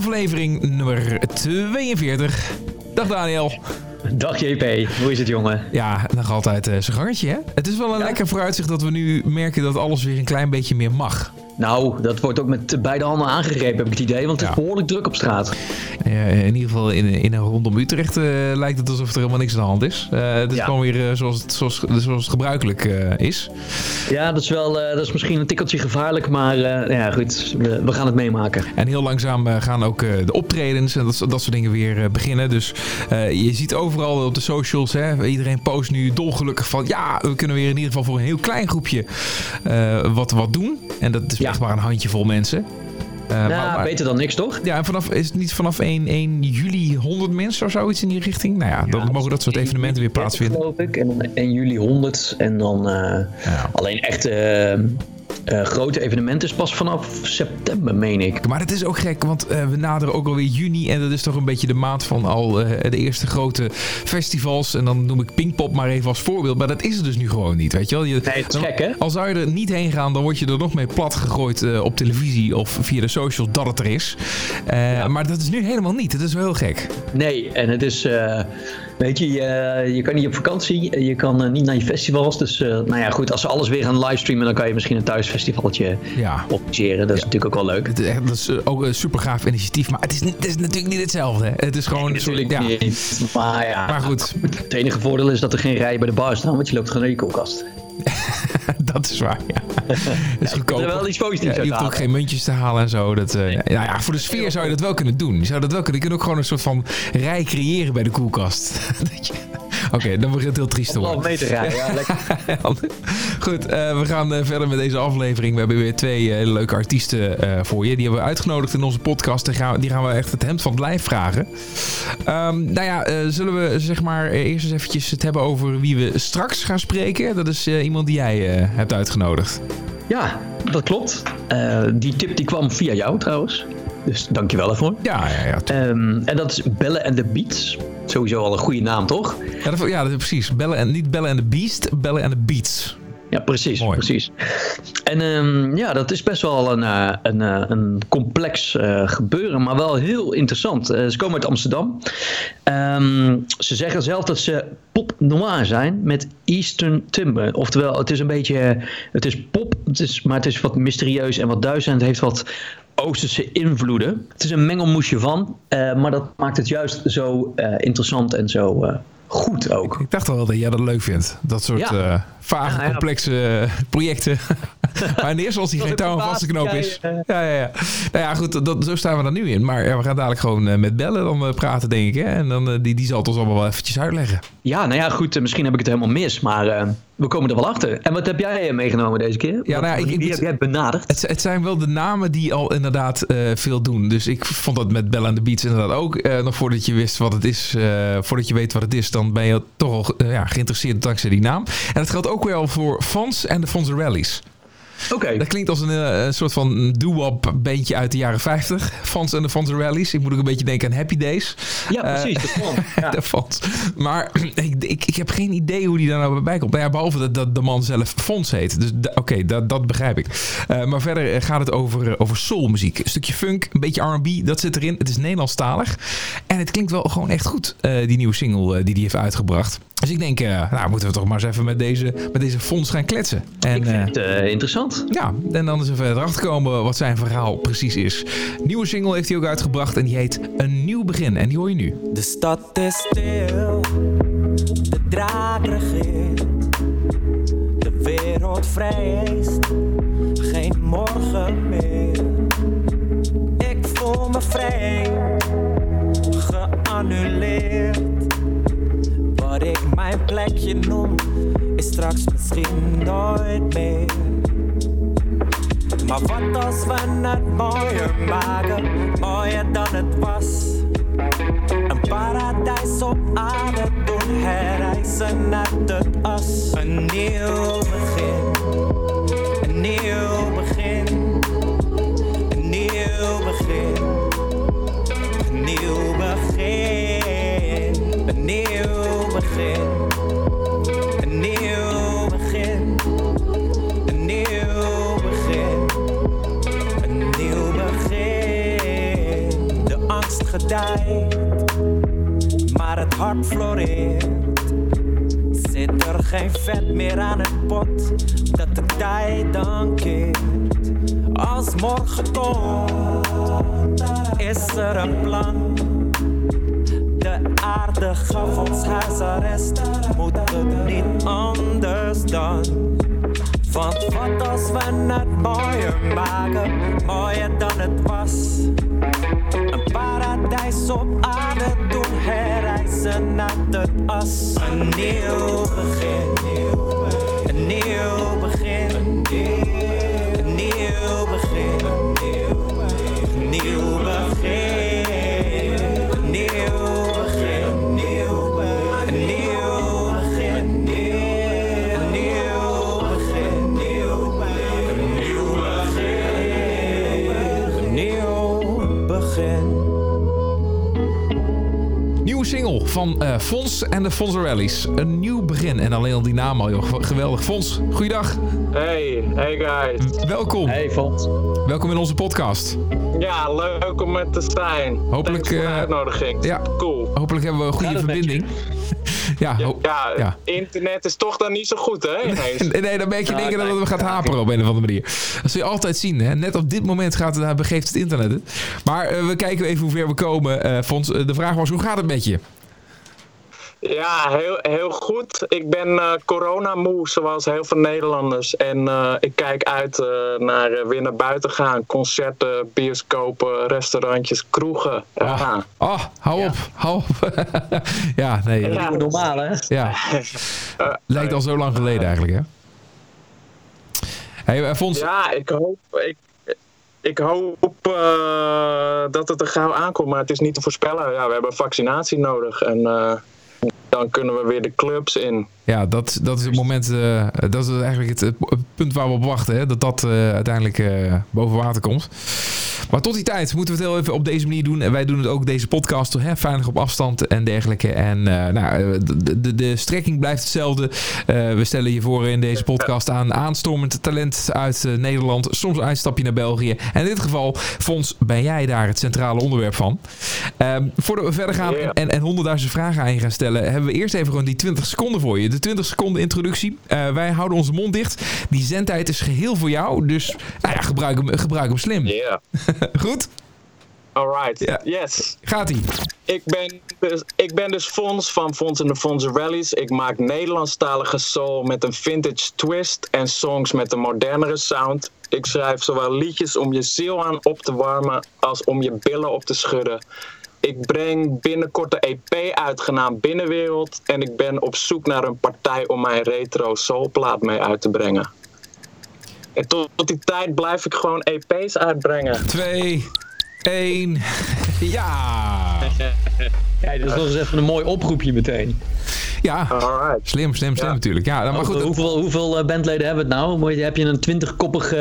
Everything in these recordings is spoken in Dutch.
aflevering nummer 42. Dag Daniel. Dag JP, hoe is het jongen? Ja, nog altijd uh, zijn gangetje hè? Het is wel een lekker vooruitzicht dat we nu merken dat alles weer een klein beetje meer mag. Nou, dat wordt ook met beide handen aangegrepen, heb ik het idee. Want het is behoorlijk druk op straat. in ieder geval in, in rondom Utrecht uh, lijkt het alsof er helemaal niks aan de hand is. Uh, het is ja. gewoon weer zoals, het, zoals, zoals het gebruikelijk is. Ja, dat is, wel, dat is misschien een tikkeltje gevaarlijk. Maar ja, goed, we, we, gaan het meemaken. En heel langzaam gaan ook de optredens en dat, dat soort dingen weer beginnen. Dus je ziet overal op de socials, hè, iedereen post nu dolgelukkig van... ja, we kunnen weer in ieder geval voor een heel klein groepje wat, wat doen. En dat is ja. Echt maar een handjevol mensen. Uh, ja, maar, beter dan niks, toch? Ja, en vanaf, is het niet vanaf 1, 1 juli 100 mensen of zoiets in die richting? Nou ja, dan mogen dat soort evenementen weer plaatsvinden. geloof ik. En dan 1 juli 100. En dan uh, ja. alleen echt... Uh, uh, grote evenementen is pas vanaf september, meen ik. Maar het is ook gek, want uh, we naderen ook alweer juni. En dat is toch een beetje de maand van al uh, de eerste grote festivals. En dan noem ik Pinkpop maar even als voorbeeld. Maar dat is het dus nu gewoon niet, weet je wel. Je, nee, het is gek, hè? Al zou je er niet heen gaan, dan word je er nog mee plat gegooid op televisie of via de socials dat het er is. Ja. Maar dat is nu helemaal niet. Het is wel heel gek. Nee, en het is... Weet je, je, je, kan niet op vakantie, je kan niet naar je festivals. Dus uh, nou ja, goed, als ze alles weer gaan livestreamen, dan kan je misschien een thuisfestivaltje ja. organiseren. Dat is natuurlijk ook wel leuk. Het is, dat is ook een super gaaf initiatief, maar het is, het is natuurlijk niet hetzelfde. Het is gewoon... Nee, natuurlijk ja. niet, maar ja. Maar goed. Het enige voordeel is dat er geen rij bij de bar staan, want je loopt gewoon naar je koelkast. dat is waar, ja. Dat is wel iets positiefs ja, Je hoeft ook geen muntjes te halen en zo. Dat, uh, ja, ja, voor de sfeer zou je dat wel kunnen doen. Je zou dat wel kunnen. Je kunt ook gewoon een soort van rij creëren bij de koelkast. Oké, dan begint het heel triest te worden. meter rijden, ja, lekker. Goed, uh, we gaan uh, verder met deze aflevering. We hebben weer twee hele leuke artiesten voor je. Die hebben we uitgenodigd in onze podcast. Die gaan, die gaan we echt het hemd van het lijf vragen. Um, nou ja, zullen we zeg maar eerst eens eventjes het hebben over wie we straks gaan spreken. Dat is iemand die jij hebt uitgenodigd. Ja, dat klopt. Uh, die tip die kwam via jou trouwens. Dus dankjewel ervoor. Ja, ja, ja. Um, en dat is Bellen and the Beats. Sowieso al een goede naam, toch? Ja, dat, ja dat, precies. Bellen en, niet Bellen and the Beast, Bellen and the Beats. Ja, precies. precies. En um, ja, dat is best wel een, uh, een, uh, een complex uh, gebeuren, maar wel heel interessant. ze komen uit Amsterdam. Um, ze zeggen zelf dat ze pop noir zijn met Eastern Timber. Oftewel, het is een beetje, het is pop, het is, maar het is wat mysterieus en wat duizend. Het heeft wat Oosterse invloeden. Het is een mengelmoesje van, maar dat maakt het juist zo interessant en zo goed ook. Ik dacht al dat jij dat leuk vindt. Dat soort ja. vage, complexe projecten. maar in eerste instantie geen touw knoop is. Ja, ja, ja. Nou ja, goed, dat, zo staan we er nu in. Maar we gaan dadelijk gewoon met Bellen dan praten, denk ik. Hè? En dan, die, die zal het ons allemaal wel eventjes uitleggen. Ja, nou ja, goed. misschien heb ik het helemaal mis. Maar we komen er wel achter. En wat heb jij meegenomen deze keer? Ja, nou, ik, wie heb jij benaderd? Het, het, zijn wel de namen die al inderdaad veel doen. Dus ik vond dat met Bellen en de Beats inderdaad ook. nog voordat je wist wat het is, voordat je weet wat het is, dan ben je toch al ja, geïnteresseerd dankzij die naam. En dat geldt ook wel voor Fons en de Fonzarelli's. Oké. Dat klinkt als een, een eh, soort van doo-wop beentje uit de jaren 50. Fans en de Fans Rallies. Ik moet ook een beetje denken aan Happy Days. Ja, precies. Uh, de Fans. Ja. de Fans. Maar ik, ik, ik heb geen idee hoe die daar nou bij komt. Nou ja, behalve dat, dat de man zelf Fons heet. Dus oké, okay, dat, dat begrijp ik. Uh, maar verder gaat het over, over soulmuziek. Een stukje funk, een beetje R&B. Dat zit erin. Het is Nederlandstalig. En het klinkt wel gewoon echt goed. Uh, die nieuwe single die hij heeft uitgebracht. Dus ik denk, uh, nou moeten we toch maar eens even met deze, met deze fonds gaan kletsen. En, ik vind het uh, interessant. Ja, en dan is er verder achter komen wat zijn verhaal precies is. Nieuwe single heeft hij ook uitgebracht en die heet Een Nieuw Begin. En die hoor je nu. De stad is stil, de draak regeert. De wereld vrij is, geen morgen meer. Ik voel me vrij, geannuleerd mijn plekje noem, is straks misschien nooit meer. Maar wat als we het mooier maken, mooier dan het was? Een paradijs op aarde doen herreizen naar het as. Een nieuw begin, een nieuw maar het hart floreert. Zit er geen vet meer aan het pot, dat de tijd dan keert. Als morgen komt, is er een plan. De aarde gaf ons huisarrest, moet het niet anders dan. Want wat als we het mooier maken, mooier dan het was. Paradijs op aarde doen herreizen naar de as. Een nieuw begin, van eh Fons en de Fonzarelli's. Een nieuw begin. En alleen al die naam al, joh. Geweldig. Fons, goeiedag. Hey, hey guys. Welkom. Hey, Fons. Welkom in onze podcast. Ja, leuk om er te zijn. Hopelijk, Thanks voor de eh, uitnodiging. ja. Cool. Hopelijk hebben we een goede met verbinding. ja, Ja, ja. internet is toch dan niet zo goed, hè? Nee, nee, dan merk je één keer dat het gaat haperen op een of andere manier. Dat zul je altijd zien. Hè? Net op dit moment gaat het, begeeft het internet het. Maar eh, we kijken even hoe ver we komen. eh Fons, de vraag was, hoe gaat het met je? Ja, heel, heel goed. Ik ben eh corona-moe, zoals heel veel Nederlanders. En eh, ik kijk uit eh, naar weer naar buiten gaan. Concerten, bioscopen, restaurantjes, kroegen. Ja. Oh, hou op. Hou op. ja, nee. Ja. Ja. Normaal, hè? Lijkt al zo lang geleden eigenlijk, hè? Hey, Fons, Ja, ik hoop, ik, ik hoop eh, dat het er gauw aankomt, maar het is niet te voorspellen. Ja, we hebben vaccinatie nodig en eh, dan kunnen we weer de clubs in. Ja, dat, dat is het moment, eh, dat is eigenlijk het, het punt waar we op wachten. Hè? Dat dat eh, uiteindelijk eh, boven water komt. Maar tot die tijd moeten we het heel even op deze manier doen. En wij doen het ook deze podcast hè, veilig op afstand en dergelijke. En nou, de, de, de strekking blijft hetzelfde. We stellen je voor in deze podcast aan aanstormend talent uit Nederland. Soms uitstapje naar België. En in dit geval, Fons, ben jij daar het centrale onderwerp van. Ehm, voordat we verder gaan en, en honderdduizend vragen aan je gaan stellen, hebben we eerst even gewoon die 20 seconden voor je. De 20 seconden introductie. Eh, wij houden onze mond dicht. Die zendtijd is geheel voor jou. Dus nou ja, gebruik, hem, gebruik hem slim. Yeah, Goed? alright. Ja. Yes. Gaat-ie. Ik ben, dus, ik ben dus Fons van Fons en de Fons Rallies. Ik maak Nederlandstalige soul met een vintage twist en songs met een modernere sound. Ik schrijf zowel liedjes om je ziel aan op te warmen als om je billen op te schudden. Ik breng binnenkort de EP uit genaamd Binnenwereld en ik ben op zoek naar een partij om mijn retro soulplaat mee uit te brengen. En tot, tot die tijd blijf ik gewoon EP's uitbrengen. Twee, één. Ja. Ja, dat is nog eens even een mooi oproepje meteen. Ja. Alright. Slim, slim, slim Ja. natuurlijk. Ja, nou, maar goed. hoeveel, hoeveel eh, bandleden hebben we het nou? Moet je- Heb je een twintigkoppige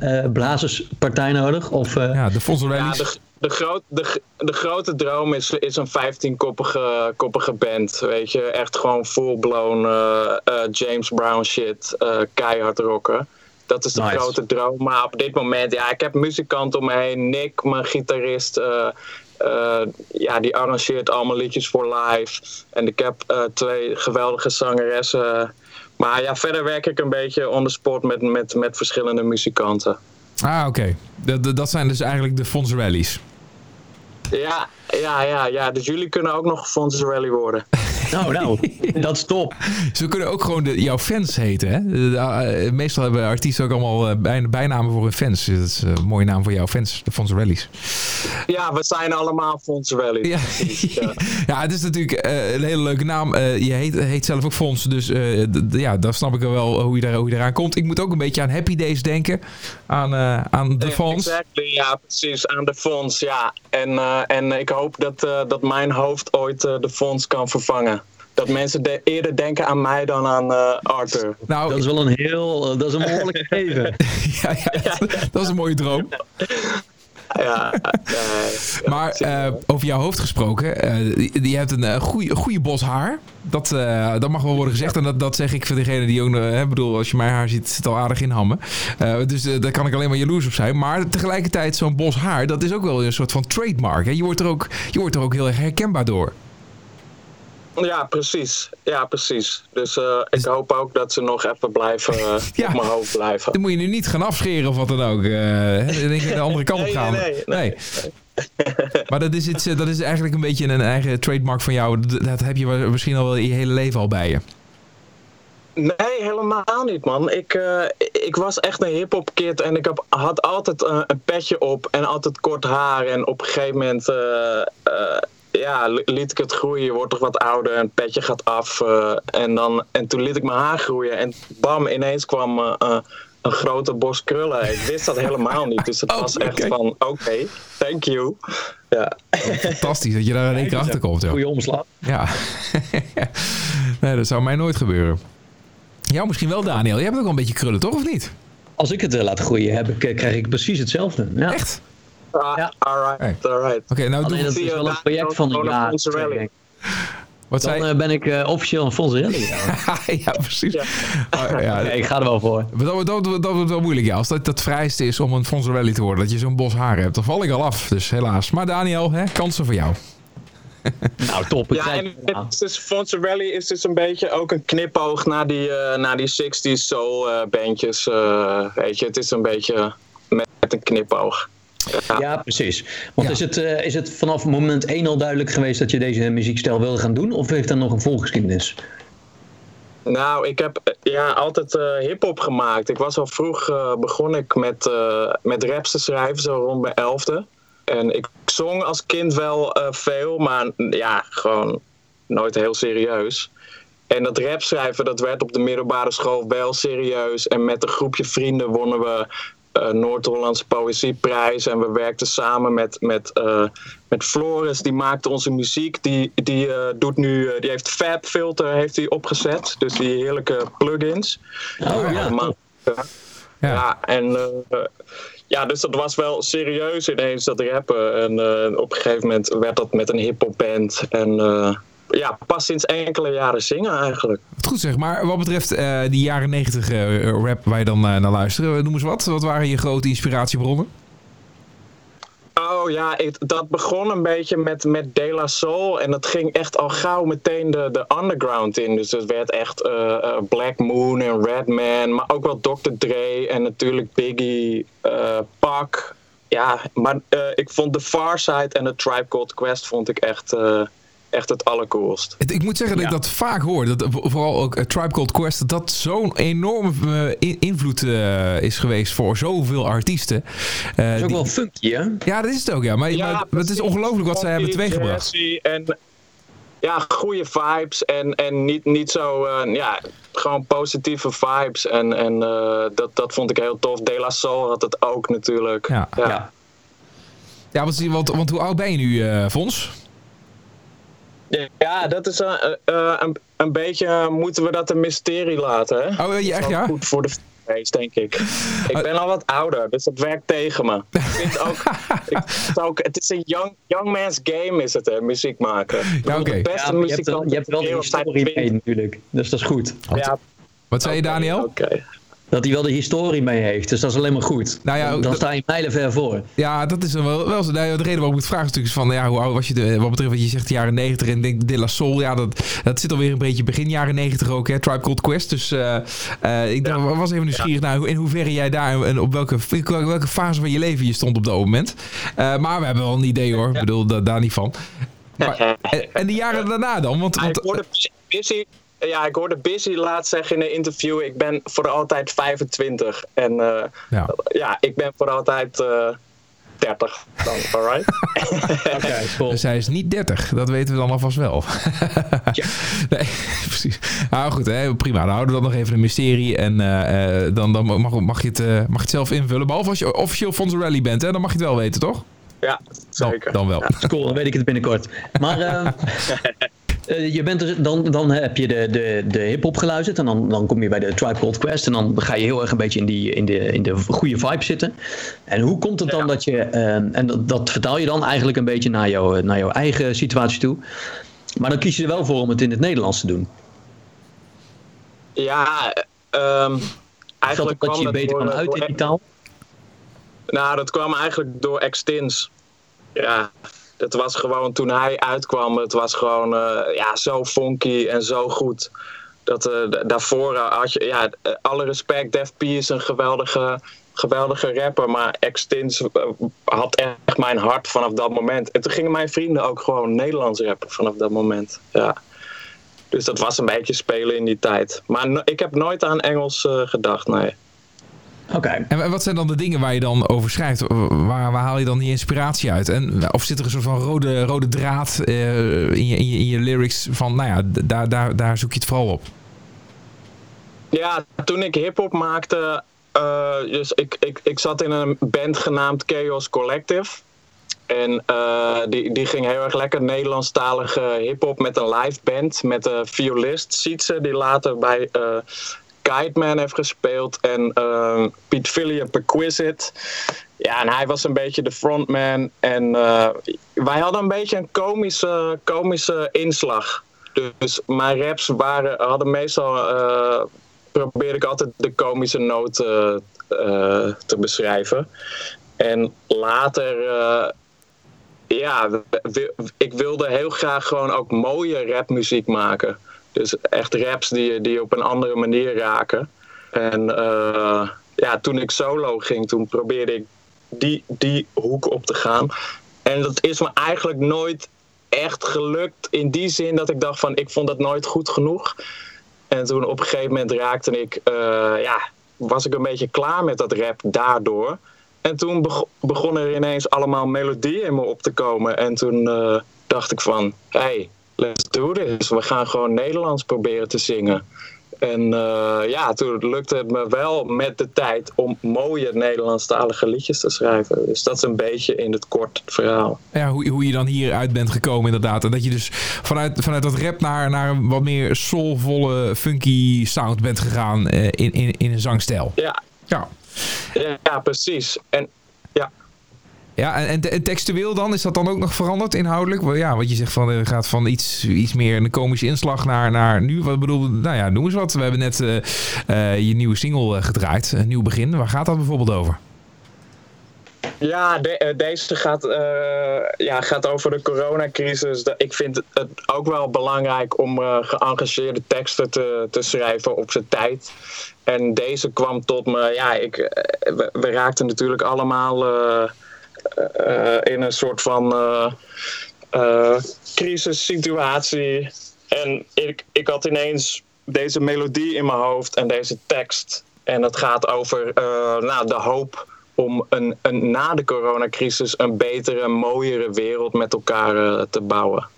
eh blazerspartij nodig? Of, eh, Ja, de Fons Ja, de, de, groot, de, de grote droom is, is een 15-koppige koppige band. Weet je, echt gewoon full-blown eh, eh, James Brown shit, eh, keihard rocken. Dat is de Nice. grote droom. Maar op dit moment, ja, ik heb muzikanten om me heen. Nick, mijn gitarist, eh, eh, ja, die arrangeert allemaal liedjes voor live. En ik heb eh, twee geweldige zangeressen. Maar ja, verder werk ik een beetje on the spot met, met, met verschillende muzikanten. Ah, oké. Dat- dat- Dat zijn dus eigenlijk de Fons Rallies. Ja, ja, ja, ja. Dus jullie kunnen ook nog Fons Rally worden. Nou, nou, dat is top. Ze kunnen ook gewoon de, jouw fans heten. Hè? De- de- eh, meestal hebben artiesten ook allemaal eh, bij, bijnamen voor hun fans. Dat is een mooie naam voor jouw fans, de Fons Rallies. Ja, we zijn allemaal Fons Rally. Ja. ja, het is natuurlijk eh, een hele leuke naam. Eh, je heet, heet zelf ook Fons, dus eh, ja, dan snap ik wel hoe je, daar, hoe je eraan komt. Ik moet ook een beetje aan Happy Days denken. Aan, eh, aan de Fons. Exactly, ja, precies. Aan de fonds, ja. En, eh, en ik hoop dat, eh, dat mijn hoofd ooit de fonds kan vervangen. Dat mensen de- eerder denken aan mij dan aan eh, Arthur. Nou, Dat is wel een heel, eh, dat is een behoorlijk gegeven. ja, ja, dat is een mooie droom. ja, Maar eh, over jouw hoofd gesproken, eh, je hebt een goede, goede bos haar. Dat, eh, dat mag wel worden gezegd. En dat, dat zeg ik voor degene die ook... hè, bedoel, als je mijn haar ziet, zit het al aardig in hammen. Eh, dus daar kan ik alleen maar jaloers op zijn. Maar tegelijkertijd, zo'n bos haar, dat is ook wel een soort van trademark. Hè? Je, wordt er ook, je wordt er ook heel erg herkenbaar door. Ja, precies. Ja, precies. Dus eh, ik hoop ook dat ze nog even blijven eh, Ja. op mijn hoofd blijven. Dan moet je nu niet gaan afscheren of wat dan ook. hè? dan denk je de andere kant op Nee, gaan. nee, nee, Maar dat is, iets, dat is eigenlijk een beetje een eigen trademark van jou. Dat, heb je misschien al wel je hele leven al bij je. Nee, helemaal niet, man. Ik, ik was echt een hip-hop kid en ik heb, had altijd een petje op en altijd kort haar. En op een gegeven moment ja, li- liet ik het groeien. Je wordt toch wat ouder en het petje gaat af. eh, en, dan, en toen liet ik mijn haar groeien en bam, ineens kwam eh, eh, een grote bos krullen. Ik wist dat helemaal niet, dus het Oh, was echt van oké, thank you. Ja. Fantastisch dat je daar in één keer achter komt. Ja. Goeie omslag. ja. nee, dat zou mij nooit gebeuren. Jou misschien wel, Daniel. Jij hebt ook wel een beetje krullen, toch? Of niet? Als ik het laat groeien, heb ik, krijg ik precies hetzelfde. Ja. Echt? Ah, Ja. Alright, alright. Oké, nou Alleen dat is wel een project van een jaar. rally. Wat Dan zei eh, ben ik eh, officieel een Fonzarelli. ja, precies. Ja. Ja, Nee, ik ga er wel voor. Dat, dat, dat, dat wordt wel moeilijk, ja. Als dat het vrijste is om een Fonzarelli te worden, dat je zo'n bos haar hebt, dan val ik al af. Dus helaas. Maar Daniel, hè, kansen voor jou. Nou, top. Ik Ja, krijg- en het is dus, is dus een beetje ook een knipoog naar die, eh, naar die 60s soul eh, bandjes. eh, weet je, het is een beetje met, met een knipoog. Ja. Precies. Want Ja. Is, het, eh, is het vanaf moment één al duidelijk geweest dat je deze muziekstijl wilde gaan doen? Of heeft dat nog een volgeschiedenis? Nou, ik heb eh, ja, altijd eh hip-hop gemaakt. Ik was al vroeg eh, begon ik met, met raps te schrijven, zo rond mijn elfde. En ik zong als kind wel veel, maar ja, gewoon nooit heel serieus. En dat rap schrijven, dat werd op de middelbare school wel serieus. En met een groepje vrienden wonnen we Noord-Hollandse Poëzieprijs. En we werkten samen met, met, eh, met Floris, die maakte onze muziek. Die, die, eh, doet nu, eh, die heeft Fab Filter heeft hij opgezet. Dus die heerlijke plugins. Oh ja, Maar-. Ja. ja, en eh, ja, dus dat was wel serieus ineens dat rappen. En eh, op een gegeven moment werd dat met een hip-hop band. En eh, ja, pas sinds enkele jaren zingen eigenlijk. Goed zeg, maar wat betreft eh, die jaren negentig eh, rap waar je dan eh, naar luistert, noem eens wat. Wat waren je grote inspiratiebronnen? Oh ja, ik, dat begon een beetje met, met De La Soul. En dat ging echt al gauw meteen de, de underground in. Dus het werd echt Black Moon en Redman. Maar ook wel Dr. Dre en natuurlijk Biggie, eh Pac. Ja, maar ik vond The Far Side en The Tribe Called Quest vond ik echt, echt het allercoolst. Het- Ik moet zeggen dat Ja. ik dat vaak hoor. Dat, vooral ook eh, Tribe Called Quest. Dat dat zo'n enorme eh, in- invloed eh, is geweest voor zoveel artiesten. Eh, Dat is ook die- wel funky, hè? Ja, dat is het ook, ja. Maar, maar het is ongelooflijk wat zij hebben teweeggebracht. En ja, goede vibes en, en niet, niet zo, eh, ja, gewoon positieve vibes. En, en eh, dat, dat vond ik heel tof. De La Soul had het ook natuurlijk. Ja. ja. Ja. Ja, want, want, want hoe oud ben je nu, eh Fons? Ja, dat is een, eh, een, een beetje, eh, moeten we dat een mysterie laten, hè? Oh, ja, Dat is echt, ja? goed voor de feest, denk ik. Ik ben al wat ouder, dus dat werkt tegen me. Ik vind ook, ik vind ook het is een young, young man's game, is het, hè, muziek maken. Oké. Ja, maar je hebt, je hebt wel de historie mee 20. natuurlijk. Dus dat is goed. Ja, Wat zei je, Daniel? Oké. Dat hij wel de historie mee heeft. Dus dat is alleen maar goed. Nou ja, dan sta je mijlenver voor. Ja, dat is dan wel, wel zo. Nou, de reden waarom ik het vraag is natuurlijk van, ja, hoe oud was je, de, wat betreft wat je zegt, de jaren 90 en denk De La Soul, ja, dat, dat zit alweer een beetje begin jaren 90 ook, hè, Tribe Called Quest. Dus eh, eh, ik dacht, was even nieuwsgierig naar hoe- in hoeverre jij daar en op welke, welke fase van je leven je stond op dat moment. Eh, maar we hebben wel een idee hoor, ik bedoel, da- daar niet van. Maar, en, en de jaren daarna dan? Want, Ja, want Busy, ja, ik hoorde Busy laatst zeggen in een interview: ik ben voor altijd 25. En eh, ja. ja, ik ben voor altijd eh 30 dan, alright? Oké, cool. Dus hij is niet 30, dat weten we dan alvast wel. nee, precies. Nou goed, hè, prima. Dan houden we dat nog even een mysterie. En eh, eh, dan, dan mag, mag, je het, eh, mag je het zelf invullen. Behalve als je officieel Fonzarelli bent, hè, dan mag je het wel weten, toch? Ja, zeker. dan wel. Cool, dan weet ik het binnenkort. Maar eh, je bent er, dan, dan heb je de, de, de hip-hop geluisterd. En dan, dan kom je bij de Tribe Called Quest. En dan ga je heel erg een beetje in, die, in, de, in de goede vibe zitten. En hoe komt het dan dat je. en dat, dat vertaal je dan eigenlijk een beetje naar, jou, naar jouw eigen situatie toe. Maar dan kies je er wel voor om het in het Nederlands te doen. Ja, um, eigenlijk dat, dat je beter kan uit in die taal? Nou, dat kwam eigenlijk door Extins. Ja, dat was gewoon toen hij uitkwam, het was gewoon uh, ja, zo funky en zo goed. Dat, uh, daarvoor had je, ja, alle respect, Def P is een geweldige, geweldige rapper, maar Extins had echt mijn hart vanaf dat moment. En toen gingen mijn vrienden ook gewoon Nederlands rappen vanaf dat moment. Ja. Dus dat was een beetje spelen in die tijd. Maar ik heb nooit aan Engels gedacht, nee. Oké. En wat zijn dan de dingen waar je dan over schrijft? Waar, waar haal je dan die inspiratie uit? En, of zit er een soort van rode, rode draad uh, in, je, in, je, in je lyrics van, nou ja, daar, daar, daar zoek je het vooral op? Ja, toen ik hip-hop maakte, uh, dus ik, ik, ik zat in een band genaamd Chaos Collective. En uh, die, die ging heel erg lekker Nederlandstalige hip-hop met een live band. Met een violist, Sietse, die later bij uh, Kite Man heeft gespeeld. En uh, Piet Philly Perquisite. Ja, en hij was een beetje de frontman. En wij hadden een beetje een komische, komische inslag. Dus mijn raps waren, hadden meestal. probeerde ik altijd de komische noten te beschrijven. En later ja, ik wilde heel graag gewoon ook mooie rapmuziek maken. Dus echt raps die, die op een andere manier raken. En uh, ja, toen ik solo ging, toen probeerde ik die, die hoek op te gaan. En dat is me eigenlijk nooit echt gelukt in die zin dat ik dacht van ik vond dat nooit goed genoeg. En toen op een gegeven moment raakte ik, uh, ja, was ik een beetje klaar met dat rap daardoor. En toen begonnen er ineens allemaal melodieën in me op te komen. En toen uh, dacht ik van, hey, let's do this. We gaan gewoon Nederlands proberen te zingen. En uh, ja, toen lukte het me wel met de tijd om mooie Nederlandstalige liedjes te schrijven. Dus dat is een beetje in het kort het verhaal. Ja, hoe, hoe je dan hieruit bent gekomen inderdaad. En dat je dus vanuit, vanuit dat rap naar, naar een wat meer soulvolle, funky sound bent gegaan uh, in, in, in een zangstijl. Ja. Ja. Ja, precies. En ja. Ja, en, en, textueel dan? Is dat dan ook nog veranderd inhoudelijk? Ja, wat je zegt van, er gaat van iets, iets meer een komische inslag naar, naar nu. Wat bedoel, nou ja, noem eens wat. We hebben net uh, uh, je nieuwe single gedraaid, een nieuw begin. Waar gaat dat bijvoorbeeld over? Ja, de, deze gaat, ja, gaat over de coronacrisis. Ik vind het ook wel belangrijk om uh, geëngageerde teksten te, te schrijven op zijn tijd. En deze kwam tot me. Ja, ik, eh, we, raakten natuurlijk allemaal in een soort van crisissituatie. En ik, ik had ineens deze melodie in mijn hoofd en deze tekst. En het gaat over nou, de hoop om een, een, na de coronacrisis een betere, mooiere wereld met elkaar te bouwen.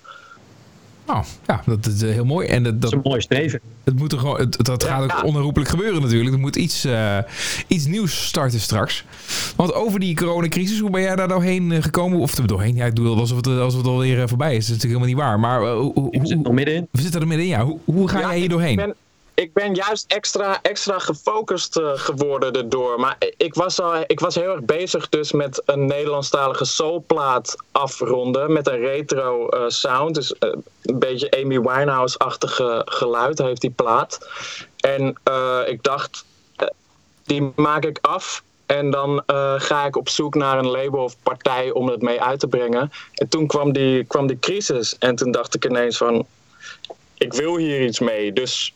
Oh, ja, dat is eh, heel mooi. En dat, dat, is een mooi streven. Het moet er gewoon, het, dat gaat ook onherroepelijk gebeuren natuurlijk. Er moet iets, uh, iets nieuws starten straks. Want over die coronacrisis, hoe ben jij daar doorheen eh, gekomen? Of doorheen? Ja, ik doe alsof het, alsof het alweer voorbij is. Dat is natuurlijk helemaal niet waar. Maar uh, hoe, we zitten er middenin. We zitten er middenin, ja. Hoe, hoe ga jij hier doorheen? Ik ben juist extra, extra gefocust uh, geworden erdoor. Maar ik was, al, ik was heel erg bezig dus met een Nederlandstalige soulplaat afronden. Met een retro uh, sound. Dus uh, een beetje Amy Winehouse-achtige geluid heeft die plaat. En ik dacht, die maak ik af. En dan ga ik op zoek naar een label of partij om het mee uit te brengen. En toen kwam die, kwam die crisis. En toen dacht ik ineens van, ik wil hier iets mee. Dus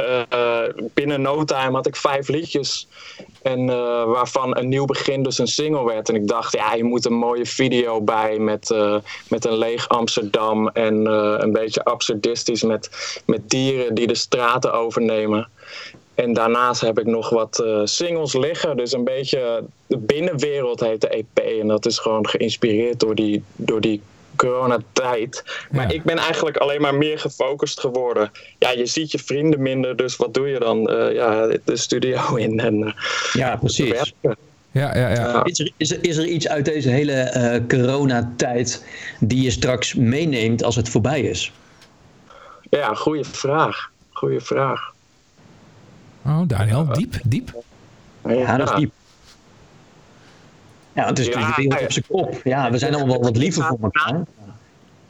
uh, binnen no time had ik vijf liedjes. En uh, waarvan een nieuw begin dus een single werd. En ik dacht, ja, je moet een mooie video bij met, uh, met een leeg Amsterdam. En een beetje absurdistisch met, met dieren die de straten overnemen. En daarnaast heb ik nog wat singles liggen. Dus een beetje de binnenwereld heet de EP. En dat is gewoon geïnspireerd door die, door die coronatijd. Maar ik ben eigenlijk alleen maar meer gefocust geworden. Ja, je ziet je vrienden minder, dus wat doe je dan? Uh, ja, de studio in en uh, Ja, precies. Ja, ja, ja. Is, er, is, er, is er iets uit deze hele uh, coronatijd die je straks meeneemt als het voorbij is? Ja, goede vraag. Goeie vraag. Oh, Daniel, diep, diep. Ja, dat is diep. Ja, het is Ja, natuurlijk de wereld op zijn kop. Ja, we zijn allemaal wel wat liever voor elkaar.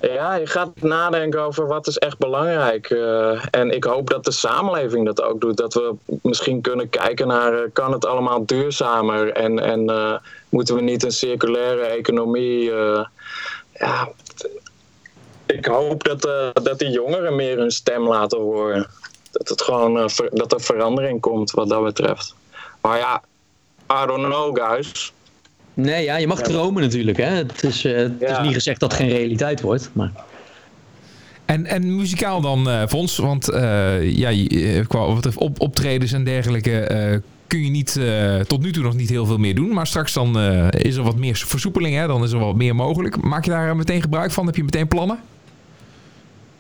Ja, je gaat nadenken over wat is echt belangrijk. eh en ik hoop dat de samenleving dat ook doet. Dat we misschien kunnen kijken naar, eh, kan het allemaal duurzamer? En, en eh, moeten we niet een circulaire economie... ja, ik hoop dat, dat die jongeren meer hun stem laten horen. Dat, het gewoon, ver- dat er verandering komt wat dat betreft. Maar ja, I don't know guys. Nee, ja, je mag dromen natuurlijk. Hè. Het, is, eh, het is niet gezegd dat het geen realiteit wordt. Maar... En, en muzikaal dan, eh Fons? Want eh, ja, qua wat betreft op, optredens en dergelijke eh, kun je niet, eh, tot nu toe nog niet heel veel meer doen. Maar straks dan eh, is er wat meer versoepeling, hè? dan is er wat meer mogelijk. Maak je daar meteen gebruik van? Heb je meteen plannen?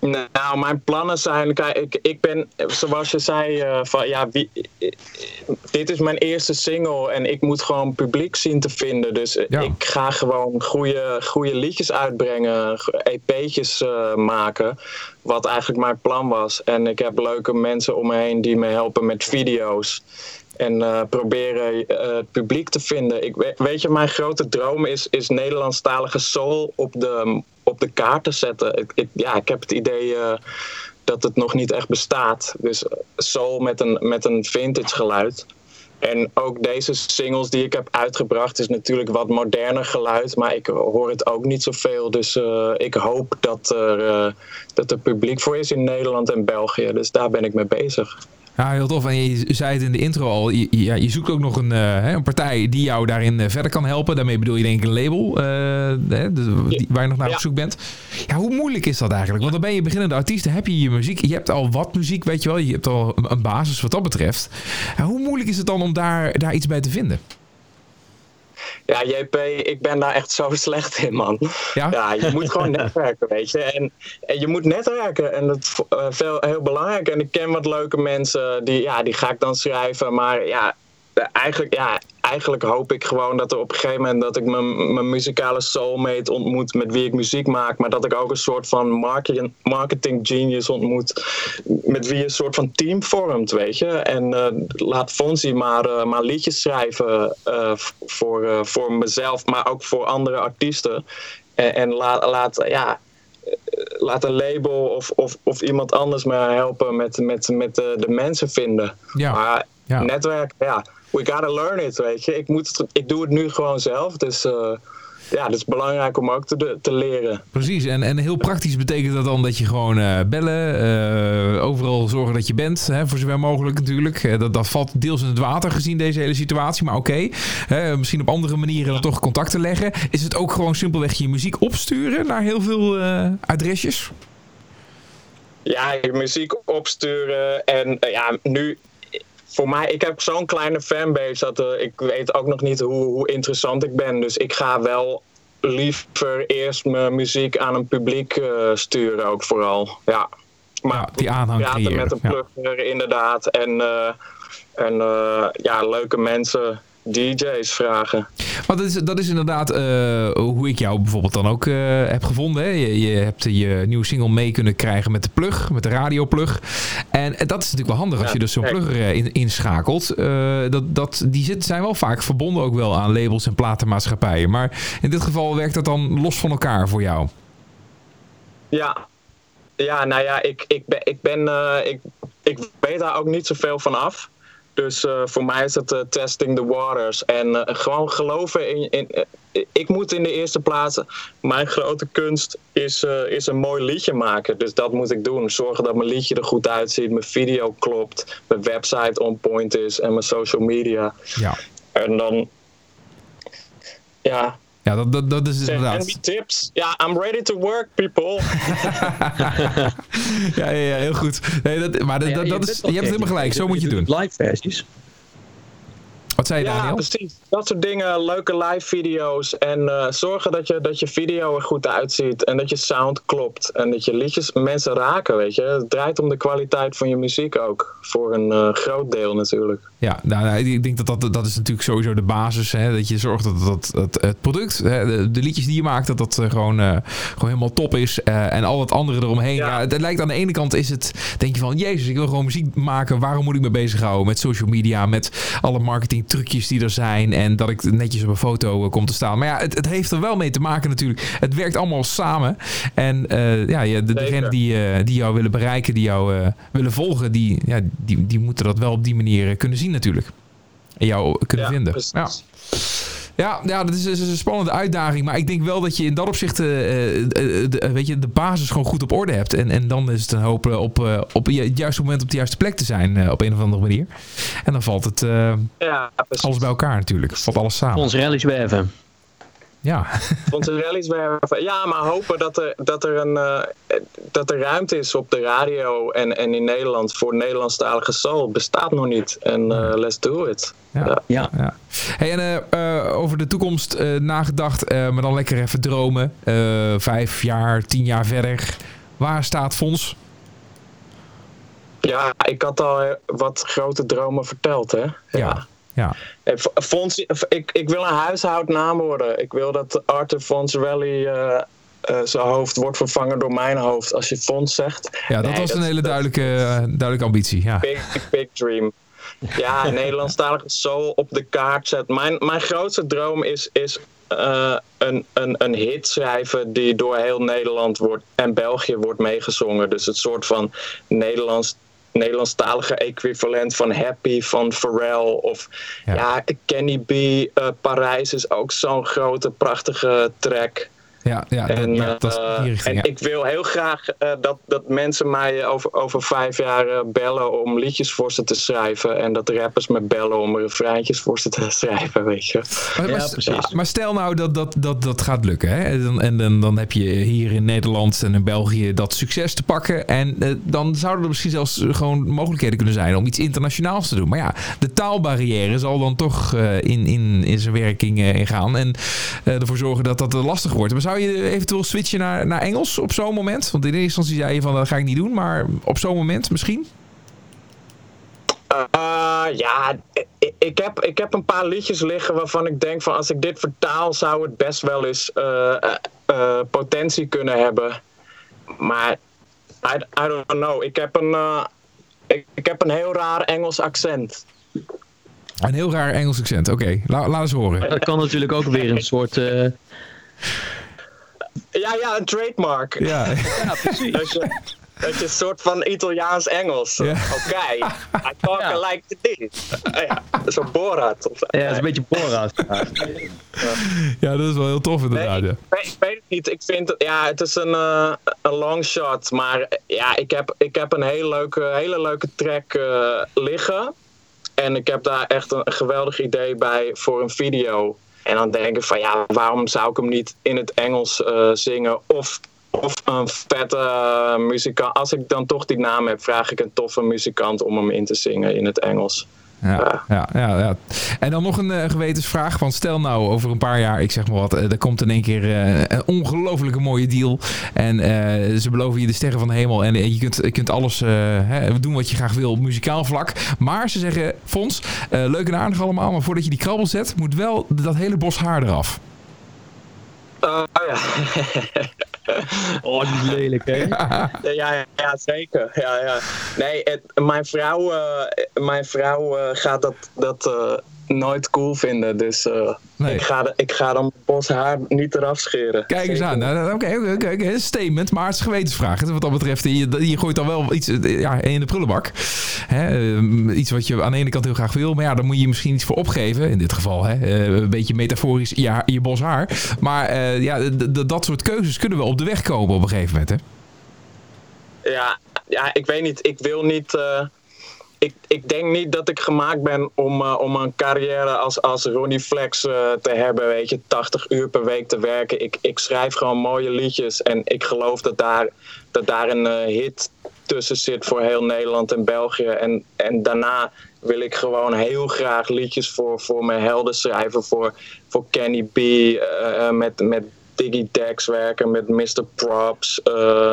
Nou, mijn plannen zijn. Kijk, ik, ik ben, zoals je zei, eh, van ja, wie, dit is mijn eerste single en ik moet gewoon publiek zien te vinden. Dus eh, Ja. ik ga gewoon goede, goede liedjes uitbrengen, EP'tjes eh, maken. Wat eigenlijk mijn plan was. En ik heb leuke mensen om me heen die me helpen met video's. En proberen het publiek te vinden. Ik, we- weet je, mijn grote droom is, is Nederlandstalige soul op de, op de kaart te zetten. Ik, ik, ja, ik heb het idee eh, dat het nog niet echt bestaat. Dus eh, soul met een, met een vintage geluid. En ook deze singles die ik heb uitgebracht is natuurlijk wat moderner geluid. Maar ik hoor het ook niet zoveel. Dus eh, ik hoop dat er, eh, dat er publiek voor is in Nederland en België. Dus daar ben ik mee bezig. Ja, heel tof. En je zei het in de intro al. Je, ja, je zoekt ook nog een, eh, een partij die jou daarin eh, verder kan helpen. Daarmee bedoel je denk ik een label eh, hè, die- waar je nog naar op zoek bent. Ja, hoe moeilijk is dat eigenlijk? Want dan ben je beginnende artiest. Dan heb je je muziek. Je hebt al wat muziek, weet je wel. Je hebt al een, een basis wat dat betreft. Ja, hoe moeilijk is het dan om daar, daar iets bij te vinden? Ja, JP, ik ben daar echt zo slecht in, man. Ja? Ja, je moet gewoon netwerken, weet je. En, en je moet netwerken en dat is eh, veel, heel belangrijk. En ik ken wat leuke mensen, die, ja, die ga ik dan schrijven. Maar ja, eigenlijk, ja, eigenlijk hoop ik gewoon dat er op een gegeven moment... dat ik mijn, mijn muzikale soulmate ontmoet met wie ik muziek maak. Maar dat ik ook een soort van marketing, marketing genius ontmoet... met wie je een soort van team vormt, weet je. En eh, laat Fonzie maar, eh, maar liedjes schrijven eh, voor, voor mezelf, maar ook voor andere artiesten. En, en laat, laat, ja, laat een label of, of, of iemand anders me helpen met, met, met de, de mensen vinden. Ja. Maar Ja. netwerk, ja, we gotta learn it, weet je. Ik, moet ik doe het nu gewoon zelf, dus eh, ja, het is belangrijk om ook te, te leren. Precies, en, en heel praktisch betekent dat dan dat je gewoon eh, bellen, eh, overal zorgen dat je bent, hè, voor zover mogelijk natuurlijk. Dat, dat valt deels in het water gezien deze hele situatie, maar oké. Misschien op andere manieren dan toch contact te leggen. Is het ook gewoon simpelweg je muziek opsturen naar heel veel adresjes? Ja, je muziek opsturen en ja, nu voor mij, ik heb zo'n kleine fanbase dat eh, ik weet ook nog niet hoe, hoe interessant ik ben. Dus ik ga wel liever eerst mijn muziek aan een publiek eh, sturen ook vooral. Ja, maar Ja, die aanhang praten creëren, met een ja. plugger inderdaad en, eh, en ja, leuke mensen, DJ's vragen. Want dat is, dat is inderdaad eh, hoe ik jou bijvoorbeeld dan ook eh, heb gevonden. Hè. Je, je hebt je nieuwe single mee kunnen krijgen met de plug, met de radioplug. En eh, dat is natuurlijk wel handig als je dus zo'n plugger in, inschakelt. Dat, dat, die zitten, zijn wel vaak verbonden ook wel aan labels en platenmaatschappijen. Maar in dit geval werkt dat dan los van elkaar voor jou. Ja, ja nou ja, ik, ik ben, ik, ben ik, ik weet daar ook niet zoveel van af. Dus eh, voor mij is het eh, testing the waters. En eh, gewoon geloven in. in ik moet in de eerste plaats. Mijn grote kunst is, is een mooi liedje maken. Dus dat moet ik doen. Zorgen dat mijn liedje er goed uitziet. Mijn video klopt. Mijn website on point is. En mijn social media. Ja, En dan. Ja, ja dat, dat, dat is send inderdaad. me tips. Ja, I'm ready to work, people. Ja, ja, ja heel goed. Nee, dat, maar dat, Ja, dat, je dat is, je hebt het helemaal gelijk. Zo moet je het doen. Live versies. Wat zei je, Ja, Daniel? precies. Dat soort dingen, leuke live video's. En eh, zorgen dat je, dat je video er goed uitziet. En dat je sound klopt. En dat je liedjes mensen raken, weet je. Het draait om de kwaliteit van je muziek ook. Voor een eh, groot deel natuurlijk. Ja, nou, nou, ik denk dat, dat dat is natuurlijk sowieso de basis. Hè, dat je zorgt dat, dat, dat het product, hè, de, de liedjes die je maakt, dat dat eh, gewoon, eh, gewoon helemaal top is. Eh, en al het andere eromheen. Ja. Ja. het lijkt aan de ene kant is het, denk je van, jezus, ik wil gewoon muziek maken. Waarom moet ik me bezighouden met social media, met alle marketing trucjes die er zijn. En dat ik netjes op een foto eh, kom te staan. Maar ja, het, het heeft er wel mee te maken natuurlijk. Het werkt allemaal samen. En ja, de, degene die, die jou willen bereiken, die jou willen volgen, die, ja, die, die moeten dat wel op die manier kunnen zien natuurlijk. En jou kunnen Ja, vinden. precies. Ja. Ja, ja, dat is, is een spannende uitdaging. Maar ik denk wel dat je in dat opzicht eh, eh, eh, de, weet je, de basis gewoon goed op orde hebt. En, en dan is het een hoop op, eh, op je- het juiste moment op de juiste plek te zijn. eh, op een of andere manier. En dan valt het eh, Ja, precies. alles bij elkaar natuurlijk. Valt alles samen. Ons rally zwerven. Ja, Onze rallies werven. Ja, maar hopen dat er, dat er, een, eh, dat er ruimte is op de radio en, en in Nederland voor Nederlandstalige soul. Bestaat nog niet. En eh, let's do it. ja. Ja. Ja. Ja. Hey, en eh, over de toekomst eh, nagedacht, eh, maar dan lekker even dromen. Eh, vijf jaar, tien jaar verder. Waar staat Fons? Ja, ik had al wat grote dromen verteld, hè? Ja. Ja. Eh, F- Fons, ik, ik wil een huishoudnaam worden. Ik wil dat Arthur Fons Rally eh, eh, zijn hoofd wordt vervangen door mijn hoofd als je Fons zegt. Ja, dat Nee, was een hele duidelijke, eh, duidelijke ambitie. Ja. Big, big dream. Ja, Nederlandstalige soul op de kaart zet. Mijn, mijn grootste droom is, is eh, een, een, een hit schrijven die door heel Nederland wordt en België wordt meegezongen. Dus het soort van Nederlands, Nederlandstalige equivalent van Happy van Pharrell. Of Ja. ja, Kenny B. eh, Parijs is ook zo'n grote, prachtige track. Ja, ja, dat, En, ja, dat is eh, die richting. en ja. ik wil heel graag eh, dat, dat mensen mij over, over vijf jaar eh, bellen om liedjes voor ze te schrijven. En dat rappers me bellen om refreintjes voor ze te schrijven, weet je. Maar, Ja, maar, precies. maar stel nou dat dat, dat, dat gaat lukken. Hè? En, dan, en dan, dan heb je hier in Nederland en in België dat succes te pakken. En eh, dan zouden er misschien zelfs gewoon mogelijkheden kunnen zijn om iets internationaals te doen. Maar ja, de taalbarrière zal dan toch eh, in, in, in zijn werking eh, ingaan. En eh, ervoor zorgen dat dat eh, lastig wordt. Maar zou je eventueel switchen naar, naar Engels op zo'n moment? Want in eerste instantie zei je van dat ga ik niet doen. Maar op zo'n moment misschien? Eh, ja, ik, heb, ik heb een paar liedjes liggen waarvan ik denk van als ik dit vertaal zou het best wel eens eh, eh, eh, potentie kunnen hebben. Maar I, I don't know. Ik heb een, eh, ik, ik heb een heel raar Engels accent. Een heel raar Engels accent. Oké, la- laat eens horen. Dat kan natuurlijk ook weer een soort... Ja, ja, een trademark. Ja, ja, precies. Dat je, een soort van Italiaans-Engels. Ja. Oké, I talk Ja. like this. Uh, ja, zo'n Borat. Of, Ja, dat is een beetje Borat. ja, dat is wel heel tof Nee, inderdaad. ja. ik, weet, ik weet het niet. Ik vind het, ja, het is een, eh, een long shot. Maar eh, ja, ik heb, ik heb een hele leuke, hele leuke track eh, liggen. En ik heb daar echt een geweldig idee bij voor een video. En dan denk ik van ja, waarom zou ik hem niet in het Engels eh, zingen? Of, of een vette eh, muzikant. Als ik dan toch die naam heb, vraag ik een toffe muzikant om hem in te zingen in het Engels. Ja, ja, ja, ja. En dan nog een eh, gewetensvraag. Want stel nou over een paar jaar, ik zeg maar wat, eh, er komt in één keer eh, een ongelofelijke mooie deal. En eh, ze beloven je de sterren van de hemel. En eh, je, kunt, je kunt alles eh, hè, doen wat je graag wil op muzikaal vlak. Maar ze zeggen, Fons, eh, leuk en aardig allemaal. Maar voordat je die krabbel zet, moet wel dat hele bos haar eraf. Eh, ja. Oh, die is lelijk, hè? Ja, ja, ja, zeker. Ja, ja. Nee, het, mijn vrouw, eh, mijn vrouw eh, gaat dat, dat eh, nooit cool vinden. Dus eh, Nee. ik, ga ik ga dan bos haar niet eraf scheren. Kijk eens Zeker aan. Nou, nou, Oké, oké, statement, maar het is gewetensvraag. Wat dat betreft, je, je gooit dan wel iets ja, in de prullenbak. Hè, eh, iets wat je aan de ene kant heel graag wil. Maar ja, daar moet je misschien iets voor opgeven. In dit geval, hè, eh, een beetje metaforisch, je, bos haar. Maar eh, ja, dat soort keuzes kunnen wel op de weg komen op een gegeven moment. Hè? Ja, ja, ik weet niet. Ik wil niet. Ik, ik denk niet dat ik gemaakt ben om, eh, om een carrière als, als Ronnie Flex eh, te hebben. Weet je, 80 uur per week te werken. Ik, ik schrijf gewoon mooie liedjes. En ik geloof dat daar, dat daar een eh, hit tussen zit voor heel Nederland en België. En, en daarna wil ik gewoon heel graag liedjes voor, voor mijn helden schrijven. Voor, voor Kenny B. met, met Diggy Dex werken. Met Mr. Props.